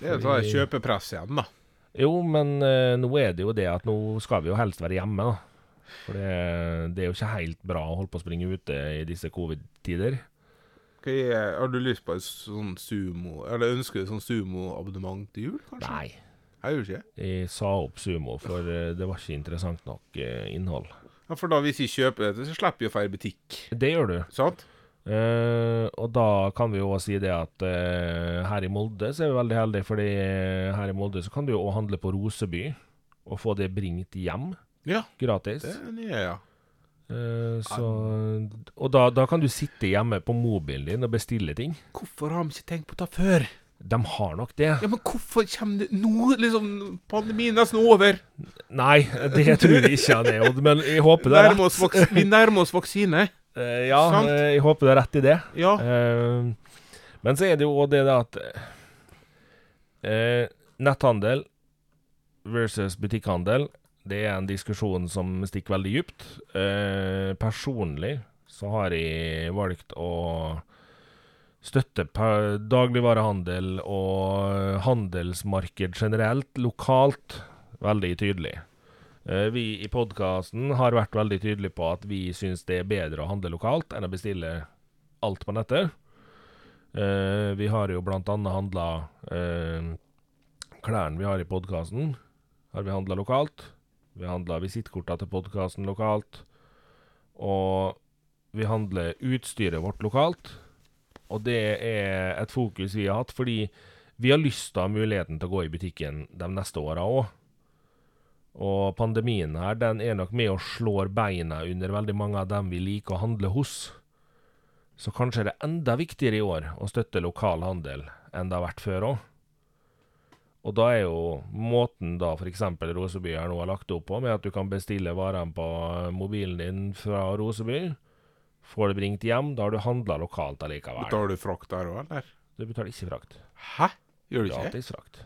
Det er Fordi- kjøpepress igjen, da. Jo, men uh, nå er det jo det at nå skal vi jo helst være hjemme, da. For det, det er jo ikke helt bra å holde på å springe ute i disse covid-tider. Er, har du lyst på et sånn sumo Eller ønsker du et sånn sumo-abonnement til jul, kanskje? Nei, Jeg ikke jeg sa opp Sumo, for eh, det var ikke interessant nok eh, innhold. Ja, For da hvis vi kjøper dette, så slipper vi å feire butikk. Det gjør du. Sant? Eh, og da kan vi jo også si det at uh, her i Molde så er vi veldig heldige, fordi eh, her i Molde så kan du jo også handle på Roseby og få det bringt hjem Ja, gratis. det er nye, ja. Så, og da, da kan du sitte hjemme på mobilen din og bestille ting. Hvorfor har de ikke tenkt på det før? De har nok det. Ja, men hvorfor kommer det nå? Liksom, pandemien er nesten over. Nei, det tror jeg ikke er, men jeg håper det er rett. vi nærmer oss vaksine. Eh, ja, Sant? eh, jeg håper det er rett i det. Ja. Eh, men så er det jo også det at netthandel versus butikkhandel, det er en diskusjon som stikker veldig dypt. Personlig så har jeg valgt å støtte dagligvarehandel og handelsmarked generelt, lokalt, veldig tydelig. Eh, Vi i podkasten har vært veldig tydelige på at vi syns det er bedre å handle lokalt enn å bestille alt på nettet. Eh, vi har jo blant annet handla eh, klærne vi har i podkasten, har vi handla lokalt. Vi handla visittkorta til podkasten lokalt. Og vi handler utstyret vårt lokalt. Og det er et fokus vi har hatt, fordi vi har lyst til å ha muligheten til å gå i butikken de neste åra òg. Og pandemien her, den er nok med og slår beina under veldig mange av dem vi liker å handle hos. Så kanskje er det enda viktigere i år å støtte lokal handel enn det har vært før òg. Og da er jo måten da f.eks. Roseby her nå har lagt opp på, med at du kan bestille varene på mobilen din fra Roseby, får det bringt hjem, da har du handla lokalt allikevel. Betaler du frakt der òg, eller? Du betaler ikke frakt. Hæ? Gjør du ikke? Gratis frakt.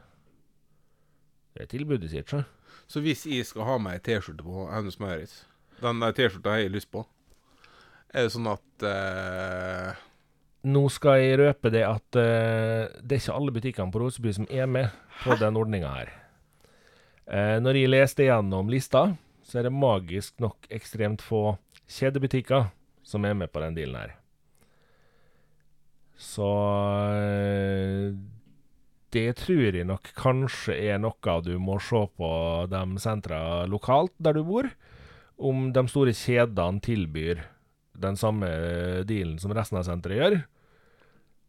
Det er tilbudet sitt, så. Så hvis jeg skal ha meg ei T-skjorte på Hennes Maurits Den T-skjorta har jeg lyst på. Er det sånn at uh... Nå skal jeg røpe det at uh, det er ikke alle butikkene på Roseby som er med på den ordninga her. Uh, når jeg leste gjennom lista, så er det magisk nok ekstremt få kjedebutikker som er med på den dealen her. Så det tror jeg nok kanskje er noe du må se på de sentra lokalt der du bor. Om de store kjedene tilbyr den samme dealen som resten av senteret gjør.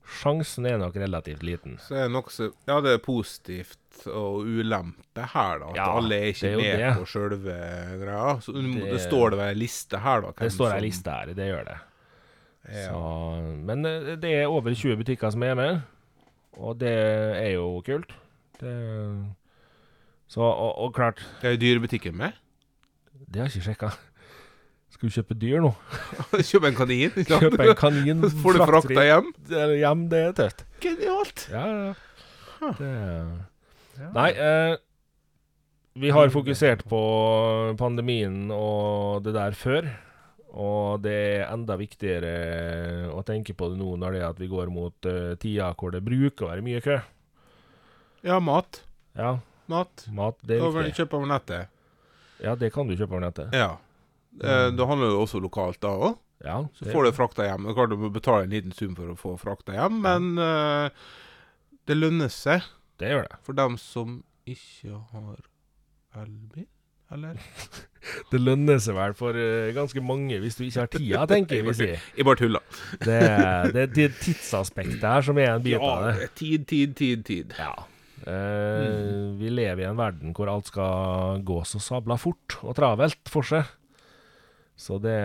Sjansen er nok relativt liten. Så er det noe Ja, det er positivt og ulempe her, da. At Ja, alle er ikke er med det. på sjølve greia. Så det, Det- står det ei liste her, da. Det står ei liste her, det gjør det. Ja. Så, men eh, det er over 20 butikker som er med, og det er jo kult. Det, så, og, og klart, Er jo dyr i butikken med? det har jeg ikke sjekka. Skal du kjøpe dyr nå? Kjøpe en kanin? Kjøpe en kanin får du frakta hjem? hjem, det er tøft. Genialt! Ja, ja. Huh. Det, nei, eh, vi har fokusert på pandemien og det der før. Og det er enda viktigere å tenke på det nå når det er at vi går mot uh, tida hvor det bruker å være mye kø. Ja, mat. Ja, Mat. mat, det er Da kan du kjøpe over nettet. Ja, det kan du kjøpe over nettet. Ja. Eh, da handler det også lokalt da òg. Ja, Så får du frakta hjem. Klart du må betale en liten sum for å få frakta hjem, men uh, det lønner seg det gjør det. for dem som ikke har elbil, eller? Det lønner seg vel for eh, ganske mange hvis du ikke har tida, tenker vi si. Jeg bare tuller. Det, er- det er det tidsaspektet her som er en bit av det. det er tid, tid, tid, tid. Ja. Eh, Vi lever i en verden hvor alt skal gå så sabla fort og travelt for seg. Så det,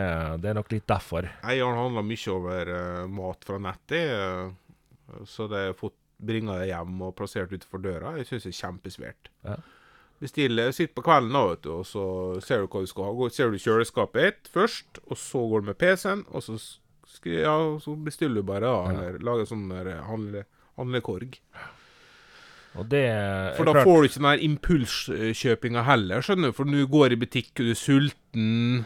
det er nok litt derfor. Jeg har handla mye over uh, mat fra nettet, uh, så det er fått bringa det hjem og plassert utenfor døra. Jeg syns det er kjempesvært. Ja. Bestiller, sitter på kvelden da, vet du, og så ser du hva du skal ha. Går- Ser du kjøleskapet ditt først, og så går du med PC-en, og så, ja, så bestiller du bare, da. Ja. Eller lager sånn der handle, handlekorg. Det For da klart, får du ikke den der impulskjøpinga heller, skjønner du. For du går i butikk du er sulten,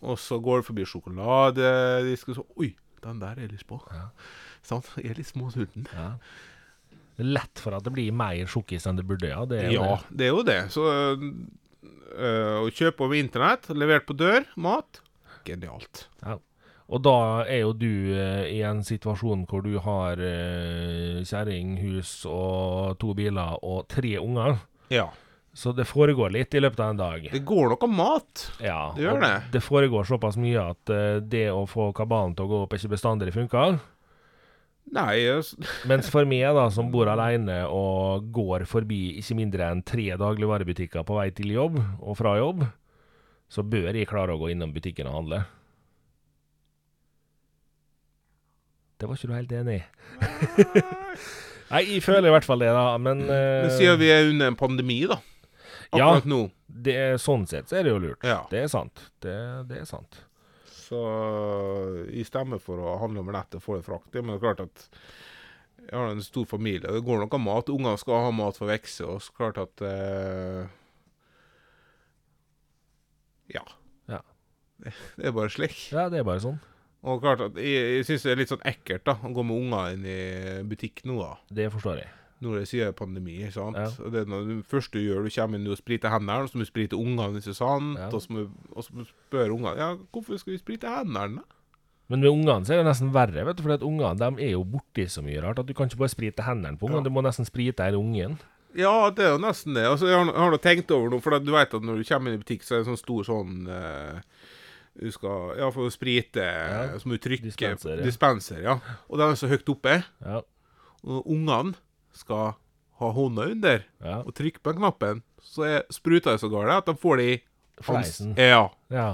og så går du forbi sjokolade og så, Oi, den der er jeg lyst på. Ja. Sant? Jeg er litt småsulten. ja. Lett for at det blir mer sjokkis enn det burde, ja. Det er Ja, det. det er jo det. Så øh, å kjøpe over internett, levert på dør, mat Genialt. Og da er jo du eh, i en situasjon hvor du har eh, kjerring, hus og to biler og tre unger. Ja. Så det foregår litt i løpet av en dag. Det går noe mat. Ja, Det gjør det. Det foregår såpass mye at eh, det å få kabalen til å gå opp ikke bestandig funker. Nei, jeg- Mens for meg, da, som bor alene og går forbi ikke mindre enn tre dagligvarebutikker på vei til jobb og fra jobb, så bør jeg klare å gå innom butikken og handle. Det var ikke du helt enig i. Nei, jeg føler i hvert fall det, da. Men, uh, Men siden vi er under en pandemi, da. Ja. Nå. det sånn sett så er det jo lurt. Ja. Det er sant. Det, det er sant. Så jeg stemmer for å handle over nettet og få det fraktet. Men det er klart at jeg har en stor familie. Det går nok av mat. Ungene skal ha mat for å vokse. Og så klart at eh, Ja. Ja. Det, det er bare slik. Ja, det er bare sånn. Og klart at jeg, jeg syns det er litt sånn ekkelt da å gå med unger inn i butikk nå, da. Det forstår jeg. Når det sier pandemi. sant? Ja. Og det er det første du gjør, du kommer inn og spriter hendene, så må du sprite ungene, ikke sant? Ja. Og så må du og så må du spørre ungene ja, hvorfor skal vi sprite hendene. Men med ungene så er det nesten verre, vet du, for ungene de er jo borti så mye rart at du kan ikke bare sprite hendene på ungene, Ja. du må nesten sprite hele ungen. Ja, det er jo nesten det. Altså, jeg har, jeg har nå tenkt over noe, for du vet at når du kommer inn i butikk, så er det en sånn stor sånn uh, Du skal Ja, for å sprite, Ja. så må du trykke Dispenser, ja. dispenser, ja. Og den er så høyt oppe. Ja, Og ungene skal ha hånda under ja. og trykke på den knappen, så er spruta det så gale at de får det i Fleisen. Ja. ja.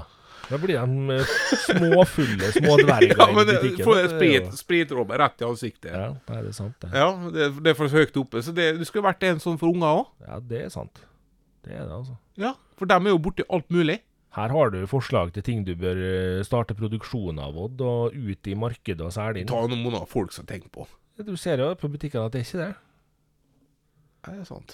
Da blir de små, fulle små dverger ja, men det, butikken. får sprit, spritråbe rett i ansiktet. Ja, Ja, det er sant, det. det, det er for høyt oppe. Så det, det skulle vært en sånn for unger òg. Ja, det er sant. Det er det, altså. Ja, for dem er jo borti alt mulig. Her har du forslag til ting du bør eh, starte produksjon av, Odd, og ut i markedet og selge inn. Ta noen måneder folk som tenker på. Du ser jo på butikkene at det er ikke det. Nei, det er sant.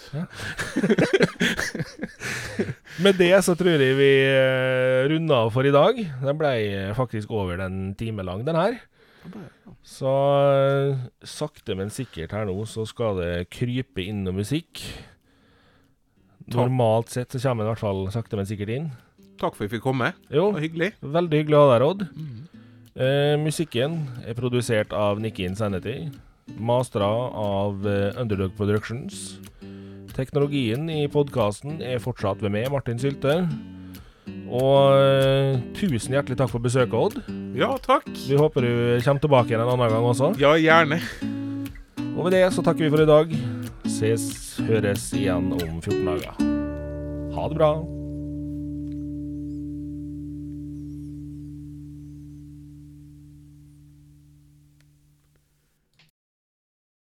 Med det så tror jeg vi eh, runder av for i dag. Den ble faktisk over den time lang, den her. Så eh, sakte, men sikkert her nå, så skal det krype inn noe musikk. Normalt sett så kommer den i hvert fall sakte, men sikkert inn. Takk for at vi fikk komme. Det Jo, var hyggelig. veldig hyggelig å ha deg, Odd. Eh, musikken er produsert av Nikki Insanity. Mastra av eh, Underdog Productions. Teknologien i podkasten er fortsatt ved meg, Martin Sylte. Og eh, tusen hjertelig takk for besøket, Odd. Ja, takk. Vi håper du kommer tilbake igjen en annen gang også. Ja, gjerne. Og med det så takker vi for i dag. Ses, høres igjen om 14 dager. Ha det bra.